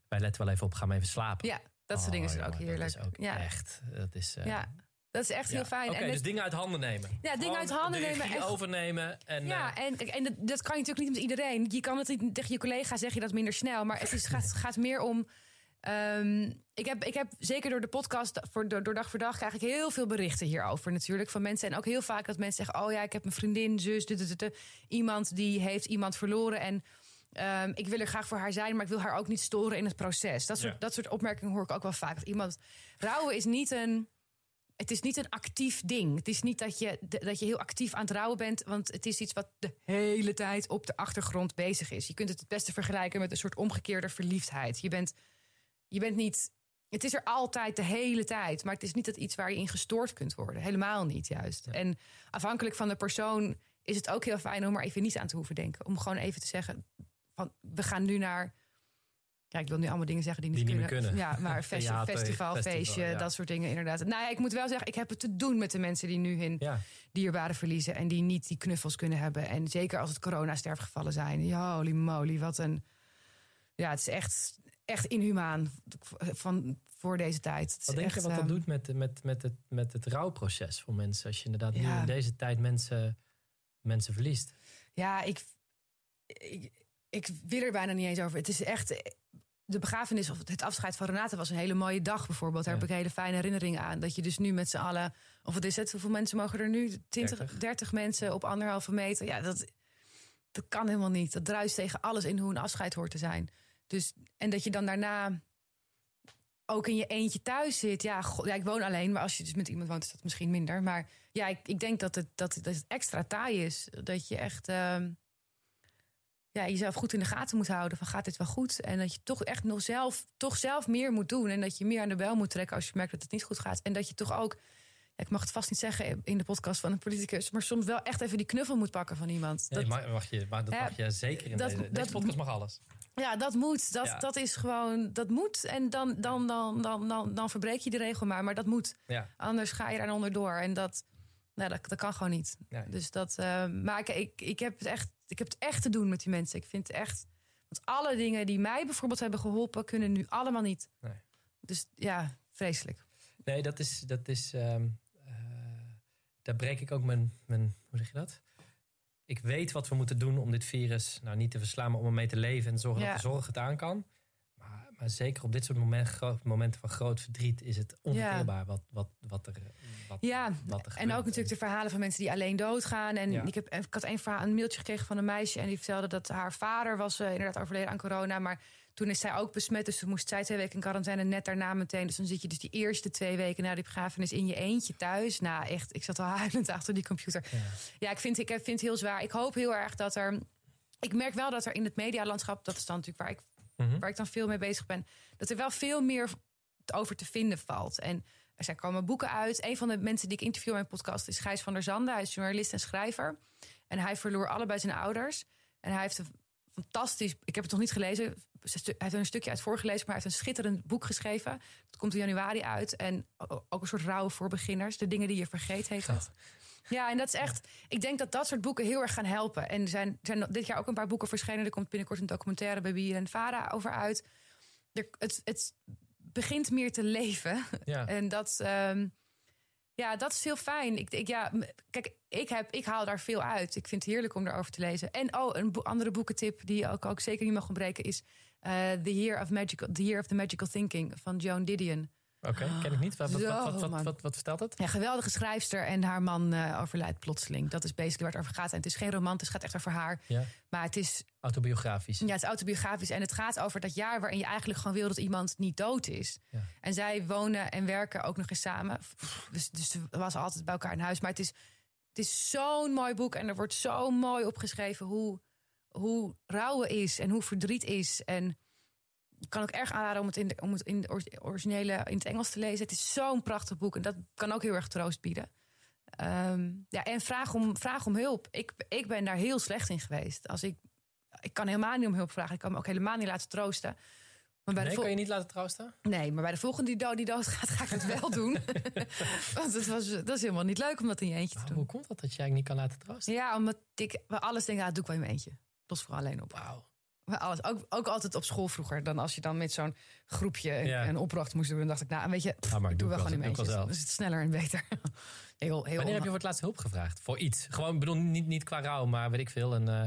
[SPEAKER 2] wij letten wel even op, ga maar even slapen.
[SPEAKER 3] ja dat soort dingen
[SPEAKER 2] Oh,
[SPEAKER 3] zijn ook
[SPEAKER 2] jongen,
[SPEAKER 3] heerlijk.
[SPEAKER 2] Dat is ook
[SPEAKER 3] ja.
[SPEAKER 2] echt, dat is... eh,
[SPEAKER 3] ja, dat is echt
[SPEAKER 2] ja.
[SPEAKER 3] heel fijn.
[SPEAKER 2] Oké,
[SPEAKER 3] en
[SPEAKER 2] dus dingen uit handen nemen.
[SPEAKER 3] Ja, dingen uit handen
[SPEAKER 2] de
[SPEAKER 3] nemen en-
[SPEAKER 2] overnemen. En,
[SPEAKER 3] Ja,
[SPEAKER 2] eh,
[SPEAKER 3] en, en dat, dat kan je natuurlijk niet met iedereen. Je kan het niet tegen je collega zeg je dat minder snel. Maar het is, gaat, gaat meer om. Ehm, ik, heb, ik heb zeker door de podcast, voor, door, door dag voor dag, krijg ik heel veel berichten hierover natuurlijk. Van mensen. En ook heel vaak dat mensen zeggen: Oh ja, ik heb een vriendin, zus, dit, dit, dit, dit. iemand die heeft iemand verloren. En ehm, ik wil er graag voor haar zijn, maar ik wil haar ook niet storen in het proces. Dat soort,
[SPEAKER 2] Ja.
[SPEAKER 3] dat soort opmerkingen hoor ik ook wel vaak. Dat iemand. Rouwen is niet een het is niet een actief ding. Het is niet dat je, dat je heel actief aan het rouwen bent. Want het is iets wat de hele tijd op de achtergrond bezig is. Je kunt het het beste vergelijken met een soort omgekeerde verliefdheid. Je bent, je bent niet. Het is er altijd de hele tijd. Maar het is niet dat iets waar je in gestoord kunt worden. Helemaal niet, juist. En afhankelijk van de persoon is het ook heel fijn om er even niet aan te hoeven denken. Om gewoon even te zeggen: van we gaan nu naar. Ja, ik wil nu allemaal dingen zeggen die niet,
[SPEAKER 2] Die niet meer
[SPEAKER 3] kunnen.
[SPEAKER 2] kunnen.
[SPEAKER 3] Ja, maar festi-
[SPEAKER 2] Theater,
[SPEAKER 3] festival,
[SPEAKER 2] festival,
[SPEAKER 3] feestje,
[SPEAKER 2] ja.
[SPEAKER 3] dat soort dingen inderdaad. Nou ja, ik moet wel zeggen, ik heb het te doen met de mensen die nu hun
[SPEAKER 2] ja.
[SPEAKER 3] dierbaren verliezen en die niet die knuffels kunnen hebben. En zeker als het corona-sterfgevallen zijn. Ja, holy moly, wat een. Ja, het is echt, echt inhumaan van, voor deze tijd. Het
[SPEAKER 2] Wat denk je wat dat
[SPEAKER 3] ehm,
[SPEAKER 2] doet met, met, met, het, met het rouwproces voor mensen? Als je inderdaad nu in deze tijd mensen, mensen verliest.
[SPEAKER 3] Ja, ik, ik, ik wil er bijna niet eens over. Het is echt. De begrafenis of het afscheid van Renate was een hele mooie dag bijvoorbeeld. Daar
[SPEAKER 2] Ja.
[SPEAKER 3] heb ik hele fijne herinneringen aan. Dat je dus nu met z'n allen. Of wat is het? Hoeveel mensen mogen er nu? 20,
[SPEAKER 2] 30.
[SPEAKER 3] 30 mensen op anderhalve meter. Ja, dat, dat kan helemaal niet. Dat druist tegen alles in hoe een afscheid hoort te zijn. Dus, en dat je dan daarna ook in je eentje thuis zit. Ja, ik woon alleen, maar als je dus met iemand woont, is dat misschien minder. Maar ja, ik, ik denk dat het, dat, dat het extra taai is. Dat je echt ehm, ja, jezelf goed in de gaten moet houden. Van gaat dit wel goed? En dat je toch echt nog zelf, toch zelf meer moet doen. En dat je meer aan de bel moet trekken als je merkt dat het niet goed gaat. En dat je toch ook. Ik mag het vast niet zeggen in de podcast van een politicus, maar soms wel echt even die knuffel moet pakken van iemand.
[SPEAKER 2] Nee, mag, mag je, maar dat mag je zeker in
[SPEAKER 3] dat-
[SPEAKER 2] deze, deze
[SPEAKER 3] dat-
[SPEAKER 2] podcast mag alles.
[SPEAKER 3] Ja, dat moet. Dat,
[SPEAKER 2] Ja.
[SPEAKER 3] dat is gewoon, dat moet. En dan, dan, dan, dan, dan, dan verbreek je de regel maar, maar dat moet.
[SPEAKER 2] Ja.
[SPEAKER 3] Anders ga je daar onderdoor. En dat, nou, dat, dat kan gewoon niet. Dus dat, eh, maar ik, ik, ik, heb het echt, ik heb het echt te doen met die mensen. Ik vind het echt. Want alle dingen die mij bijvoorbeeld hebben geholpen, kunnen nu allemaal niet.
[SPEAKER 2] Nee.
[SPEAKER 3] Dus ja, vreselijk.
[SPEAKER 2] Nee, dat is. Dat is ehm, eh, daar breek ik ook mijn, mijn. Hoe zeg je dat? Ik weet wat we moeten doen om dit virus nou niet te verslaan, maar om ermee te leven en zorgen
[SPEAKER 3] Ja.
[SPEAKER 2] dat de zorg het aan kan. Maar, maar zeker op dit soort moment, momenten van groot verdriet is het onverteerbaar wat, wat, wat er. Wat,
[SPEAKER 3] Ja,
[SPEAKER 2] wat er
[SPEAKER 3] en ook natuurlijk de verhalen van mensen die alleen doodgaan. En
[SPEAKER 2] Ja.
[SPEAKER 3] ik, heb, ik had een, verhaal, een mailtje gekregen van een meisje. En die vertelde dat haar vader was eh, inderdaad overleden aan corona. Maar toen is zij ook besmet. Dus toen moest zij twee weken in quarantaine. Net daarna meteen. Dus dan zit je dus die eerste twee weken na die begrafenis in je eentje thuis. Nou, echt, ik zat al huilend achter die computer.
[SPEAKER 2] Ja.
[SPEAKER 3] Ja, ik vind, ik vind het heel zwaar. Ik hoop heel erg dat er. Ik merk wel dat er in het medialandschap, dat is dan natuurlijk waar ik,
[SPEAKER 2] Mhm.
[SPEAKER 3] waar ik dan veel mee bezig ben, dat er wel veel meer over te vinden valt. En er zijn komen boeken uit. Een van de mensen die ik interview in mijn podcast is Gijs van der Zanden. Hij is journalist en schrijver. En hij verloor allebei zijn ouders. En hij heeft een fantastisch. Ik heb het nog niet gelezen. Hij heeft er een stukje uit voorgelezen, maar hij heeft een schitterend boek geschreven. Dat komt in januari uit. En ook een soort rouwen voor beginners. De dingen die je vergeet heet het. Ja, en dat is echt. Ik denk dat dat soort boeken heel erg gaan helpen. En er zijn, er zijn dit jaar ook een paar boeken verschenen. Er komt binnenkort een documentaire bij Bier en Vara over uit. Er, het, het begint meer te leven.
[SPEAKER 2] Ja.
[SPEAKER 3] En dat, ehm, ja, dat is heel fijn. Ik, ik, ja, kijk, ik, heb, ik haal daar veel uit. Ik vind het heerlijk om daarover te lezen. En oh, een andere boekentip die ook, ook zeker niet mag ontbreken is eh, The, Year of Magical, The Year of the Magical Thinking van Joan Didion.
[SPEAKER 2] Oké, ken ik niet. Wat, wat,
[SPEAKER 3] Zo,
[SPEAKER 2] wat, wat, vertelt het?
[SPEAKER 3] Ja, geweldige schrijfster en haar man eh, overlijdt plotseling. Dat is basically waar het over gaat. En het is geen roman, het gaat echt over haar.
[SPEAKER 2] Ja.
[SPEAKER 3] Maar het is,
[SPEAKER 2] Autobiografisch.
[SPEAKER 3] ja, het is autobiografisch. En het gaat over dat jaar waarin je eigenlijk gewoon wil dat iemand niet dood is.
[SPEAKER 2] Ja.
[SPEAKER 3] En zij wonen en werken ook nog eens samen. Dus, dus ze was altijd bij elkaar in huis. Maar het is, het is zo'n mooi boek. En er wordt zo mooi opgeschreven hoe, hoe rouwen is en hoe verdriet is. En ik kan ook erg aanraden om het in, de, om het in de or- originele in het Engels te lezen. Het is zo'n prachtig boek. En dat kan ook heel erg troost bieden. Ehm, ja, en vraag om, vraag om hulp. Ik, ik ben daar heel slecht in geweest. Als ik, ik kan helemaal niet om hulp vragen. Ik kan me ook helemaal niet laten troosten. Maar bij
[SPEAKER 2] Nee,
[SPEAKER 3] de
[SPEAKER 2] kan je niet laten troosten?
[SPEAKER 3] Nee, maar bij de volgende die, dood, die doodgaat, ga ik het wel doen. Want het was, dat is helemaal niet leuk om dat in je eentje te
[SPEAKER 2] Maar
[SPEAKER 3] doen.
[SPEAKER 2] hoe komt dat dat je eigenlijk niet kan laten troosten?
[SPEAKER 3] Ja, omdat ik bij alles denk, ja, dat doe ik wel in mijn eentje. Los voor alleen op.
[SPEAKER 2] Wauw.
[SPEAKER 3] Alles. Ook, ook altijd op school vroeger. Dan als je dan met zo'n groepje een-
[SPEAKER 2] Ja.
[SPEAKER 3] een opdracht moest doen, dan dacht ik, nou, weet je, pff,
[SPEAKER 2] Ah, maar
[SPEAKER 3] ik doe wel gewoon in mijn Dan is het sneller en beter. heel, heel
[SPEAKER 2] Wanneer heb je voor het laatst hulp gevraagd? Voor iets? Gewoon, ik bedoel, niet, niet qua rouw, maar weet ik veel. Een, eh,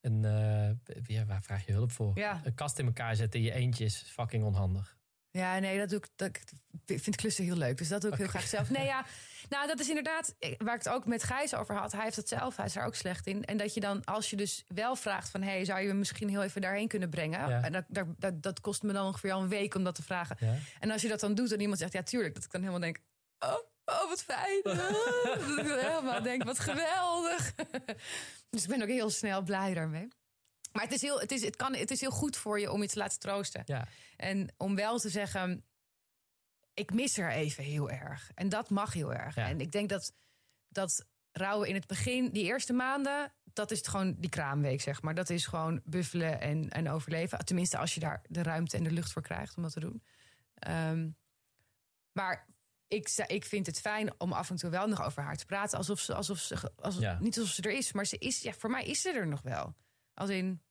[SPEAKER 2] een, eh, ja, waar vraag je hulp voor?
[SPEAKER 3] Ja.
[SPEAKER 2] Een kast in elkaar zetten in je eentje is fucking onhandig.
[SPEAKER 3] Ja, nee, dat doe ik. Dat, ik vind klussen heel leuk. Dus dat doe ik heel graag zelf. Nee, ja. Nou, dat is inderdaad eh, waar ik het ook met Gijs over had. Hij heeft het zelf, hij is daar ook slecht in. En dat je dan, als je dus wel vraagt van... hey, zou je me misschien heel even daarheen kunnen brengen?
[SPEAKER 2] Ja.
[SPEAKER 3] En dat, dat, dat, dat kost me dan ongeveer al een week om dat te vragen.
[SPEAKER 2] Ja?
[SPEAKER 3] En als je dat dan doet en iemand zegt, ja, tuurlijk. Dat ik dan helemaal denk, oh, oh wat fijn. Oh, dat ik dan helemaal denk, wat geweldig. dus ik ben ook heel snel blij daarmee. Maar het is, heel, het, is, het, kan, het is heel goed voor je om je te laten troosten.
[SPEAKER 2] Ja.
[SPEAKER 3] En om wel te zeggen, ik mis er even heel erg. En dat mag heel erg.
[SPEAKER 2] Ja.
[SPEAKER 3] En ik denk dat, dat rouwen in het begin, die eerste maanden, dat is het gewoon die kraamweek, zeg maar. Dat is gewoon buffelen en, en overleven. Tenminste, als je daar de ruimte en de lucht voor krijgt om dat te doen. Ehm, maar ik, ik vind het fijn om af en toe wel nog over haar te praten. Alsof ze, alsof ze alsof,
[SPEAKER 2] Ja.
[SPEAKER 3] niet alsof ze er is, maar ze is, ja, voor mij is ze er nog wel. Als in,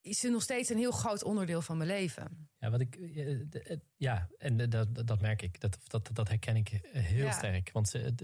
[SPEAKER 3] is ze nog steeds een heel groot onderdeel van mijn leven.
[SPEAKER 2] Ja, wat ik, eh, het- ja en de- dat, dat merk ik. Dat, dat, dat herken ik heel
[SPEAKER 3] Ja.
[SPEAKER 2] sterk. Want ze,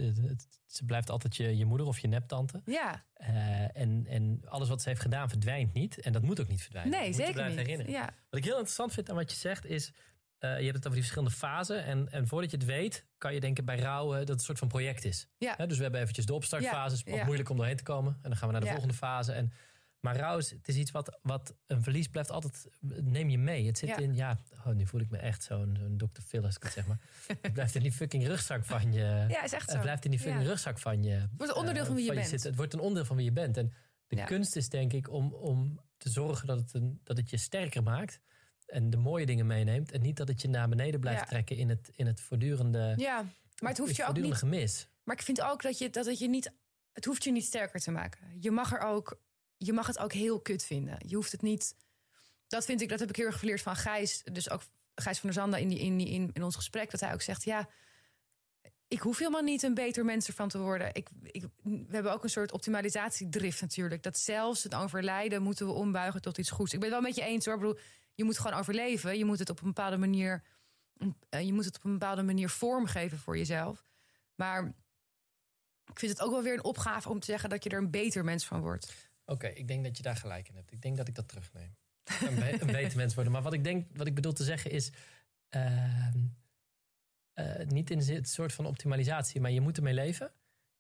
[SPEAKER 2] ze blijft altijd je, je moeder of je neptante.
[SPEAKER 3] Ja,
[SPEAKER 2] Eh, en, en alles wat ze heeft gedaan verdwijnt niet. En dat moet ook niet verdwijnen.
[SPEAKER 3] nee,
[SPEAKER 2] Je moet je
[SPEAKER 3] zeker niet.
[SPEAKER 2] herinneren.
[SPEAKER 3] Ja,
[SPEAKER 2] Wat ik heel interessant vind aan wat je zegt is... eh, je hebt het over die verschillende fasen. En, en voordat je het weet, kan je denken bij rouwen dat het een soort van project is.
[SPEAKER 3] Ja.
[SPEAKER 2] Dus we hebben eventjes de opstartfase. Het is moeilijk om doorheen te komen. En dan gaan we naar de volgende fase. En, maar rouw het is iets wat, wat een verlies blijft altijd... Neem je mee. Het zit
[SPEAKER 3] Ja.
[SPEAKER 2] in, ja... Oh, nu voel ik me echt zo'n zo'n Dr. Phil als ik het zeg maar. het blijft in die fucking rugzak van je...
[SPEAKER 3] ja is echt zo.
[SPEAKER 2] Het blijft in die fucking
[SPEAKER 3] Ja.
[SPEAKER 2] rugzak van je. Het
[SPEAKER 3] wordt een onderdeel van wie je bent.
[SPEAKER 2] Het wordt een onderdeel van wie je bent. En de
[SPEAKER 3] Ja.
[SPEAKER 2] kunst is denk ik om, om te zorgen dat het, een, dat het je sterker maakt. en de mooie dingen meeneemt. En niet dat het je naar beneden blijft trekken in het, in het voortdurende,
[SPEAKER 3] Ja, maar het hoeft je ook niet.
[SPEAKER 2] gemis.
[SPEAKER 3] Maar ik vind ook dat je dat het je niet. Het hoeft je niet sterker te maken. Je mag er ook. Je mag het ook heel kut vinden. Je hoeft het niet. Dat vind ik. Dat heb ik heel erg geleerd van Gijs. Dus ook Gijs van der Zanden in, die, in, die, in, in ons gesprek. Dat hij ook zegt: ja. Ik hoef helemaal niet een beter mens ervan te worden. Ik, ik, we hebben ook een soort optimalisatiedrift natuurlijk. Dat zelfs het overlijden moeten we ombuigen tot iets goeds. Ik ben het wel met je eens hoor. Ik bedoel, je moet gewoon overleven. Je moet het op een bepaalde manier. eh, Je moet het op een bepaalde manier vormgeven voor jezelf. Maar ik vind het ook wel weer een opgave om te zeggen dat je er een beter mens van wordt.
[SPEAKER 2] Oké, ik denk dat je daar gelijk in hebt. Ik denk dat ik dat terugneem. Een, be- een beter mens worden. Maar wat ik denk, wat ik bedoel te zeggen is. ehm, eh, niet in het soort van optimalisatie, maar je moet ermee leven.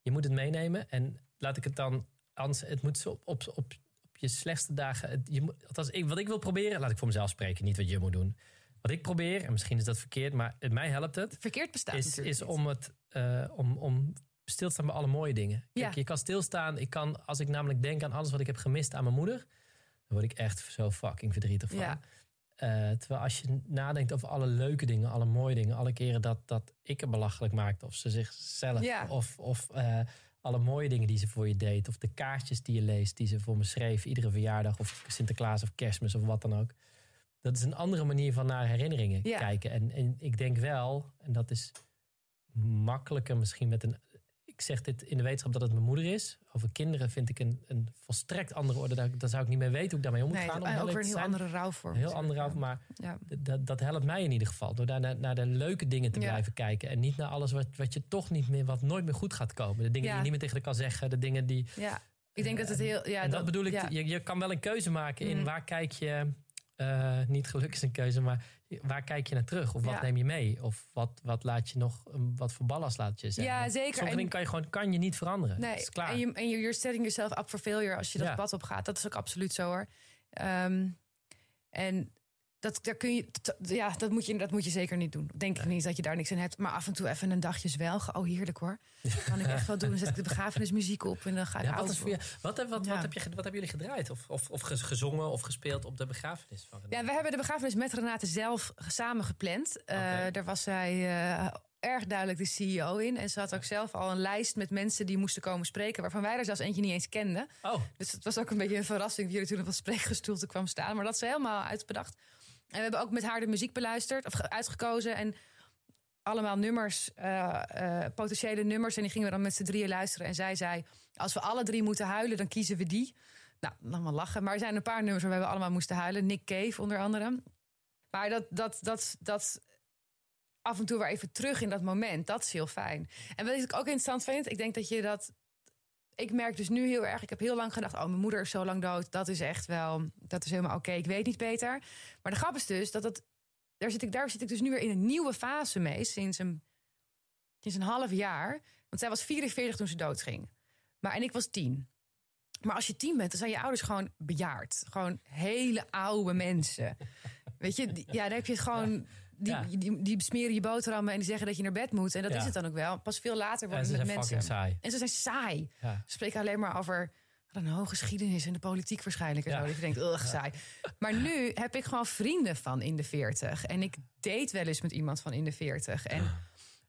[SPEAKER 2] Je moet het meenemen. En laat ik het dan. Anders, het moet op, op, op, op je slechtste dagen. Het, je, moet- althans, ik, wat ik wil proberen, laat ik voor mezelf spreken, niet wat je moet doen. Wat ik probeer, en misschien is dat verkeerd, maar mij helpt het
[SPEAKER 3] Verkeerd bestaat
[SPEAKER 2] is,
[SPEAKER 3] natuurlijk
[SPEAKER 2] is om, het, eh, om, om stil te staan bij alle mooie dingen. Kijk,
[SPEAKER 3] Ja.
[SPEAKER 2] Je kan stilstaan. Ik kan, als ik namelijk denk aan alles wat ik heb gemist aan mijn moeder, dan word ik echt zo fucking verdrietig van.
[SPEAKER 3] Ja.
[SPEAKER 2] Eh, terwijl als je nadenkt over alle leuke dingen, alle mooie dingen, alle keren dat, dat ik er belachelijk maakte, of ze zichzelf,
[SPEAKER 3] Ja.
[SPEAKER 2] of, of eh, alle mooie dingen die ze voor je deed, of de kaartjes die je leest, die ze voor me schreef, iedere verjaardag, of Sinterklaas of Kerstmis of wat dan ook. Dat is een andere manier van naar herinneringen kijken. En, en ik denk wel, en dat is makkelijker misschien met een. Ik zeg dit in de wetenschap dat het mijn moeder is. Over kinderen vind ik een, een volstrekt andere orde. Daar, daar zou ik niet mee weten hoe ik daarmee om moet
[SPEAKER 3] Nee,
[SPEAKER 2] gaan. om
[SPEAKER 3] en
[SPEAKER 2] heel
[SPEAKER 3] ook weer een heel andere rouwvorm.
[SPEAKER 2] Een heel andere rouw, maar
[SPEAKER 3] Ja.
[SPEAKER 2] dat, dat helpt mij in ieder geval. Door daar naar, naar de leuke dingen te
[SPEAKER 3] Ja.
[SPEAKER 2] blijven kijken. En niet naar alles wat, wat je toch niet meer, wat nooit meer goed gaat komen. De dingen
[SPEAKER 3] Ja.
[SPEAKER 2] die je niet meer tegen elkaar kan zeggen. De dingen die.
[SPEAKER 3] ja, ik denk dat het heel. Ja,
[SPEAKER 2] en dat, bedoel ik, je, je kan wel een keuze maken in
[SPEAKER 3] Mhm.
[SPEAKER 2] waar kijk je. eh, niet geluk is een keuze, maar waar kijk je naar terug? Of wat
[SPEAKER 3] Ja.
[SPEAKER 2] neem je mee? Of wat, wat laat je nog, wat voor ballast laat je zijn?
[SPEAKER 3] Ja, zeker.
[SPEAKER 2] Sommige
[SPEAKER 3] En-
[SPEAKER 2] dingen kan je gewoon kan je niet veranderen.
[SPEAKER 3] Nee,
[SPEAKER 2] is klaar.
[SPEAKER 3] en, je, en you're setting yourself up for failure als je dat pad op gaat. Dat is ook absoluut zo hoor. Ehm, en dat, daar kun je, ja, dat, moet je, dat moet je zeker niet doen. Denk ik niet dat je daar niks aan hebt. Maar af en toe even een dagje zwelgen. Oh, heerlijk hoor. Kan ik echt wel doen. Dan zet ik de begrafenismuziek op en dan ga ik
[SPEAKER 2] Ja, wat, is voor je, wat, wat,
[SPEAKER 3] Ja.
[SPEAKER 2] wat, heb je, ge- wat hebben jullie gedraaid? Of, of, of ge- gezongen of gespeeld op de begrafenis van?
[SPEAKER 3] Ja, we hebben de begrafenis met Renate zelf samen gepland. Eh. Daar was zij eh, erg duidelijk de CEO in. En ze had ook zelf al een lijst met mensen die moesten komen spreken... waarvan wij er zelfs eentje niet eens kenden.
[SPEAKER 2] Oh,
[SPEAKER 3] Dus het was ook een beetje een verrassing... wie er toen op het spreekgestoelte kwam staan. Maar dat is helemaal uitbedacht. En we hebben ook met haar de muziek beluisterd, of ge- uitgekozen... en allemaal nummers, eh, eh, potentiële nummers. En die gingen we dan met z'n drieën luisteren. En zij zei, als we alle drie moeten huilen, dan kiezen we die. Nou, dan wel lachen. Maar er zijn een paar nummers waar we allemaal moesten huilen. Nick Cave onder andere. Maar dat, dat, dat, dat af en toe weer even terug in dat moment, dat is heel fijn. En wat ik ook interessant vind, ik denk dat je dat... Ik merk dus nu heel erg, ik heb heel lang gedacht... oh, mijn moeder is zo lang dood, dat is echt wel... dat is helemaal oké, ik weet niet beter. Maar de grap is dus dat het... Daar zit, ik, daar zit ik dus nu weer in een nieuwe fase mee, sinds een, sinds een half jaar. Want zij was 44 toen ze doodging. Maar en ik was 10. Maar als je tien bent, dan zijn je ouders gewoon bejaard. Gewoon hele oude mensen. Weet je, ja, dan heb je het gewoon. Die,
[SPEAKER 2] Ja.
[SPEAKER 3] die, die smeren je boterhammen en die zeggen dat je naar bed moet. En dat
[SPEAKER 2] Ja.
[SPEAKER 3] is het dan ook wel. Pas veel later worden
[SPEAKER 2] ze
[SPEAKER 3] het met mensen.
[SPEAKER 2] saai.
[SPEAKER 3] En ze zijn saai. Ze spreken alleen maar over een hoge geschiedenis en de politiek waarschijnlijk. En
[SPEAKER 2] Ja.
[SPEAKER 3] zo. Dat je denkt, ugh, saai. Maar nu heb ik gewoon vrienden van in de 40. En ik date wel eens met iemand van in de 40. En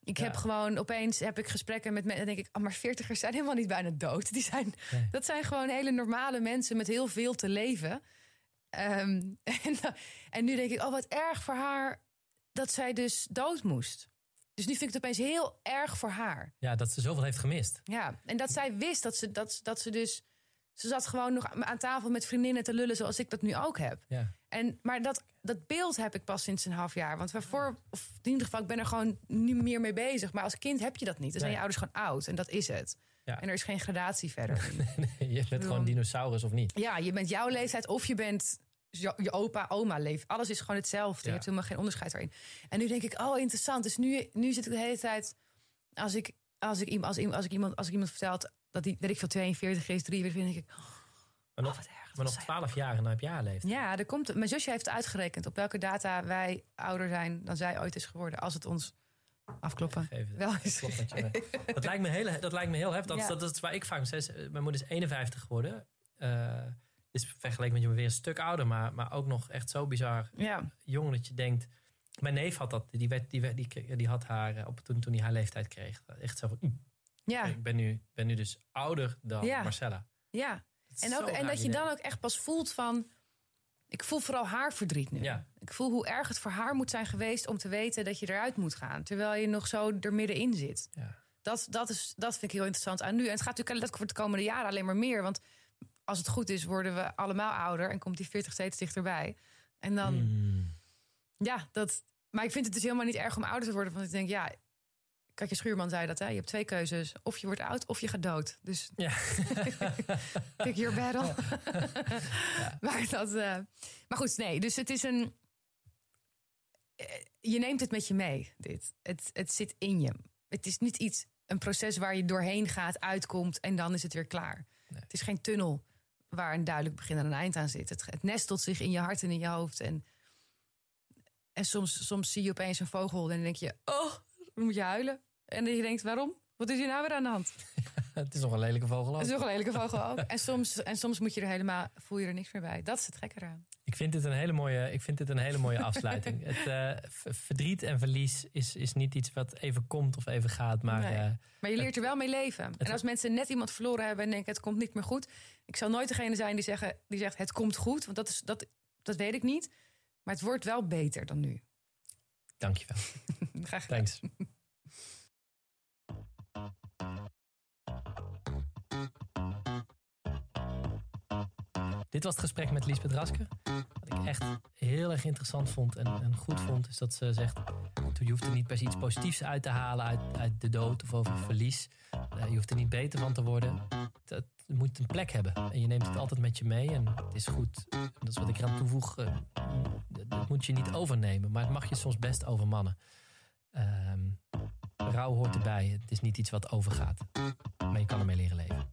[SPEAKER 3] ik
[SPEAKER 2] Ja.
[SPEAKER 3] heb gewoon opeens heb ik gesprekken met mensen. En denk ik, oh, maar 40ers zijn helemaal niet bijna dood. Die zijn,
[SPEAKER 2] Nee.
[SPEAKER 3] Dat zijn gewoon hele normale mensen met heel veel te leven. Ehm, en, en nu denk ik, oh, wat erg voor haar dat zij dus dood moest. Dus nu vind ik het opeens heel erg voor haar.
[SPEAKER 2] ja, dat ze zoveel heeft gemist.
[SPEAKER 3] Ja, en dat zij wist dat ze, dat, dat ze dus... Ze zat gewoon nog aan tafel met vriendinnen te lullen zoals ik dat nu ook heb.
[SPEAKER 2] Ja.
[SPEAKER 3] En, maar dat, dat beeld heb ik pas sinds een half jaar. Want waarvoor, of in ieder geval, ik ben er gewoon niet meer mee bezig. Maar als kind heb je dat niet. Dan zijn
[SPEAKER 2] Nee.
[SPEAKER 3] je ouders gewoon oud. En dat is het.
[SPEAKER 2] Ja.
[SPEAKER 3] En er is geen gradatie verder.
[SPEAKER 2] Nee, je bent gewoon dinosaurus of niet.
[SPEAKER 3] ja, je bent jouw leeftijd of je bent je, je opa, oma leeft. Alles is gewoon hetzelfde.
[SPEAKER 2] Ja.
[SPEAKER 3] Je hebt helemaal geen onderscheid erin. En nu denk ik, oh interessant. Dus nu, nu zit ik de hele tijd... Als ik, als ik, als, ik, iemand, als ik iemand vertelt dat die, weet ik veel, 42 is, 43, denk ik...
[SPEAKER 2] Maar
[SPEAKER 3] Oh,
[SPEAKER 2] nog,
[SPEAKER 3] wat erg.
[SPEAKER 2] maar nog 12 jaar en dan heb je haar leeftijd.
[SPEAKER 3] Ja, er komt, mijn zusje heeft uitgerekend op welke data wij ouder zijn dan zij ooit is geworden. Als het ons afkloppen.
[SPEAKER 2] Gegeven.
[SPEAKER 3] Wel eens.
[SPEAKER 2] Dat, lijkt me heel, dat lijkt me heel heftig. Dat,
[SPEAKER 3] Ja.
[SPEAKER 2] dat is waar ik vaak. Mijn moeder is 51 geworden. Eh, is vergeleken met je weer een stuk ouder, maar, maar ook nog echt zo bizar
[SPEAKER 3] Ja,
[SPEAKER 2] jong dat je denkt. Mijn neef had dat, die, werd, die, werd, die, die had haar eh, op, toen, toen hij haar leeftijd kreeg. Echt zo van, "Mm,
[SPEAKER 3] ja,
[SPEAKER 2] ik ben nu, ben nu dus ouder dan
[SPEAKER 3] Ja.
[SPEAKER 2] Marcella.
[SPEAKER 3] ja. En, ook, en dat je dan ook echt pas voelt van... Ik voel vooral haar verdriet nu.
[SPEAKER 2] Ja.
[SPEAKER 3] Ik voel hoe erg het voor haar moet zijn geweest om te weten dat je eruit moet gaan. Terwijl je nog zo er middenin zit.
[SPEAKER 2] Ja.
[SPEAKER 3] Dat, dat, is, dat vind ik heel interessant aan nu. En het gaat natuurlijk dat voor de komende jaren alleen maar meer. Want als het goed is, worden we allemaal ouder en komt die 40 steeds dichterbij. En dan,
[SPEAKER 2] Mm.
[SPEAKER 3] ja, dat. Maar ik vind het dus helemaal niet erg om ouder te worden. Want ik denk, ja, Katje Schuurman zei dat, hè? Je hebt twee keuzes. Of je wordt oud of je gaat dood. Dus
[SPEAKER 2] Ja.
[SPEAKER 3] pick your battle. maar, dat, eh, maar goed, nee. Dus het is een... eh, Je neemt het met je mee, dit. Het, het zit in je. Het is niet iets, een proces waar je doorheen gaat, uitkomt... en dan is het weer klaar.
[SPEAKER 2] Nee.
[SPEAKER 3] Het is geen tunnel waar een duidelijk begin en een eind aan zit. Het, nestelt zich in je hart en in je hoofd. En, en soms, soms zie je opeens een vogel en dan denk je... oh, dan moet je huilen. En dan je denkt, waarom? Wat is hier nou weer aan de hand?
[SPEAKER 2] het is nog een lelijke vogel. ook.
[SPEAKER 3] Dat is nog een lelijke vogel ook. En soms, en soms moet je er helemaal, voel je er niks meer bij. Dat is het gekke eraan.
[SPEAKER 2] Ik vind dit een hele mooie, ik vind dit een hele mooie afsluiting. het eh, verdriet en verlies is, is niet iets wat even komt of even gaat. Maar
[SPEAKER 3] Nee.
[SPEAKER 2] eh,
[SPEAKER 3] Maar je leert er wel mee leven. En als mensen net iemand verloren hebben en denken het komt niet meer goed. Ik zal nooit degene zijn die, zeggen, die zegt het komt goed. Want dat, is, dat, dat weet ik niet. Maar het wordt wel beter dan nu.
[SPEAKER 2] dankjewel.
[SPEAKER 3] Graag gedaan.
[SPEAKER 2] Thanks. Dit was het gesprek met Liesbeth Raske. Wat ik echt heel erg interessant vond en, en goed vond, is dat ze zegt: je hoeft er niet per se iets positiefs uit te halen uit, uit de dood of over verlies. Eh, je hoeft er niet beter van te worden. Het, moet een plek hebben en je neemt het altijd met je mee. En het is goed, dat is wat ik eraan toevoeg, eh, dat, moet je niet overnemen, maar het mag je soms best overmannen. Ehm rouw hoort erbij. Het is niet iets wat overgaat. Maar je kan ermee leren leven.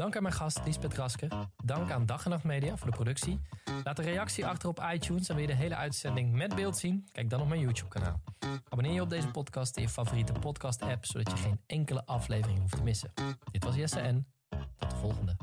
[SPEAKER 2] Dank aan mijn gast Liesbeth Raske. Dank aan Dag en Nacht Media voor de productie. Laat een reactie achter op iTunes en wil je de hele uitzending met beeld zien? Kijk dan op mijn YouTube kanaal. Abonneer je op deze podcast in je favoriete podcast app, zodat je geen enkele aflevering hoeft te missen. Dit was Jesse en tot de volgende.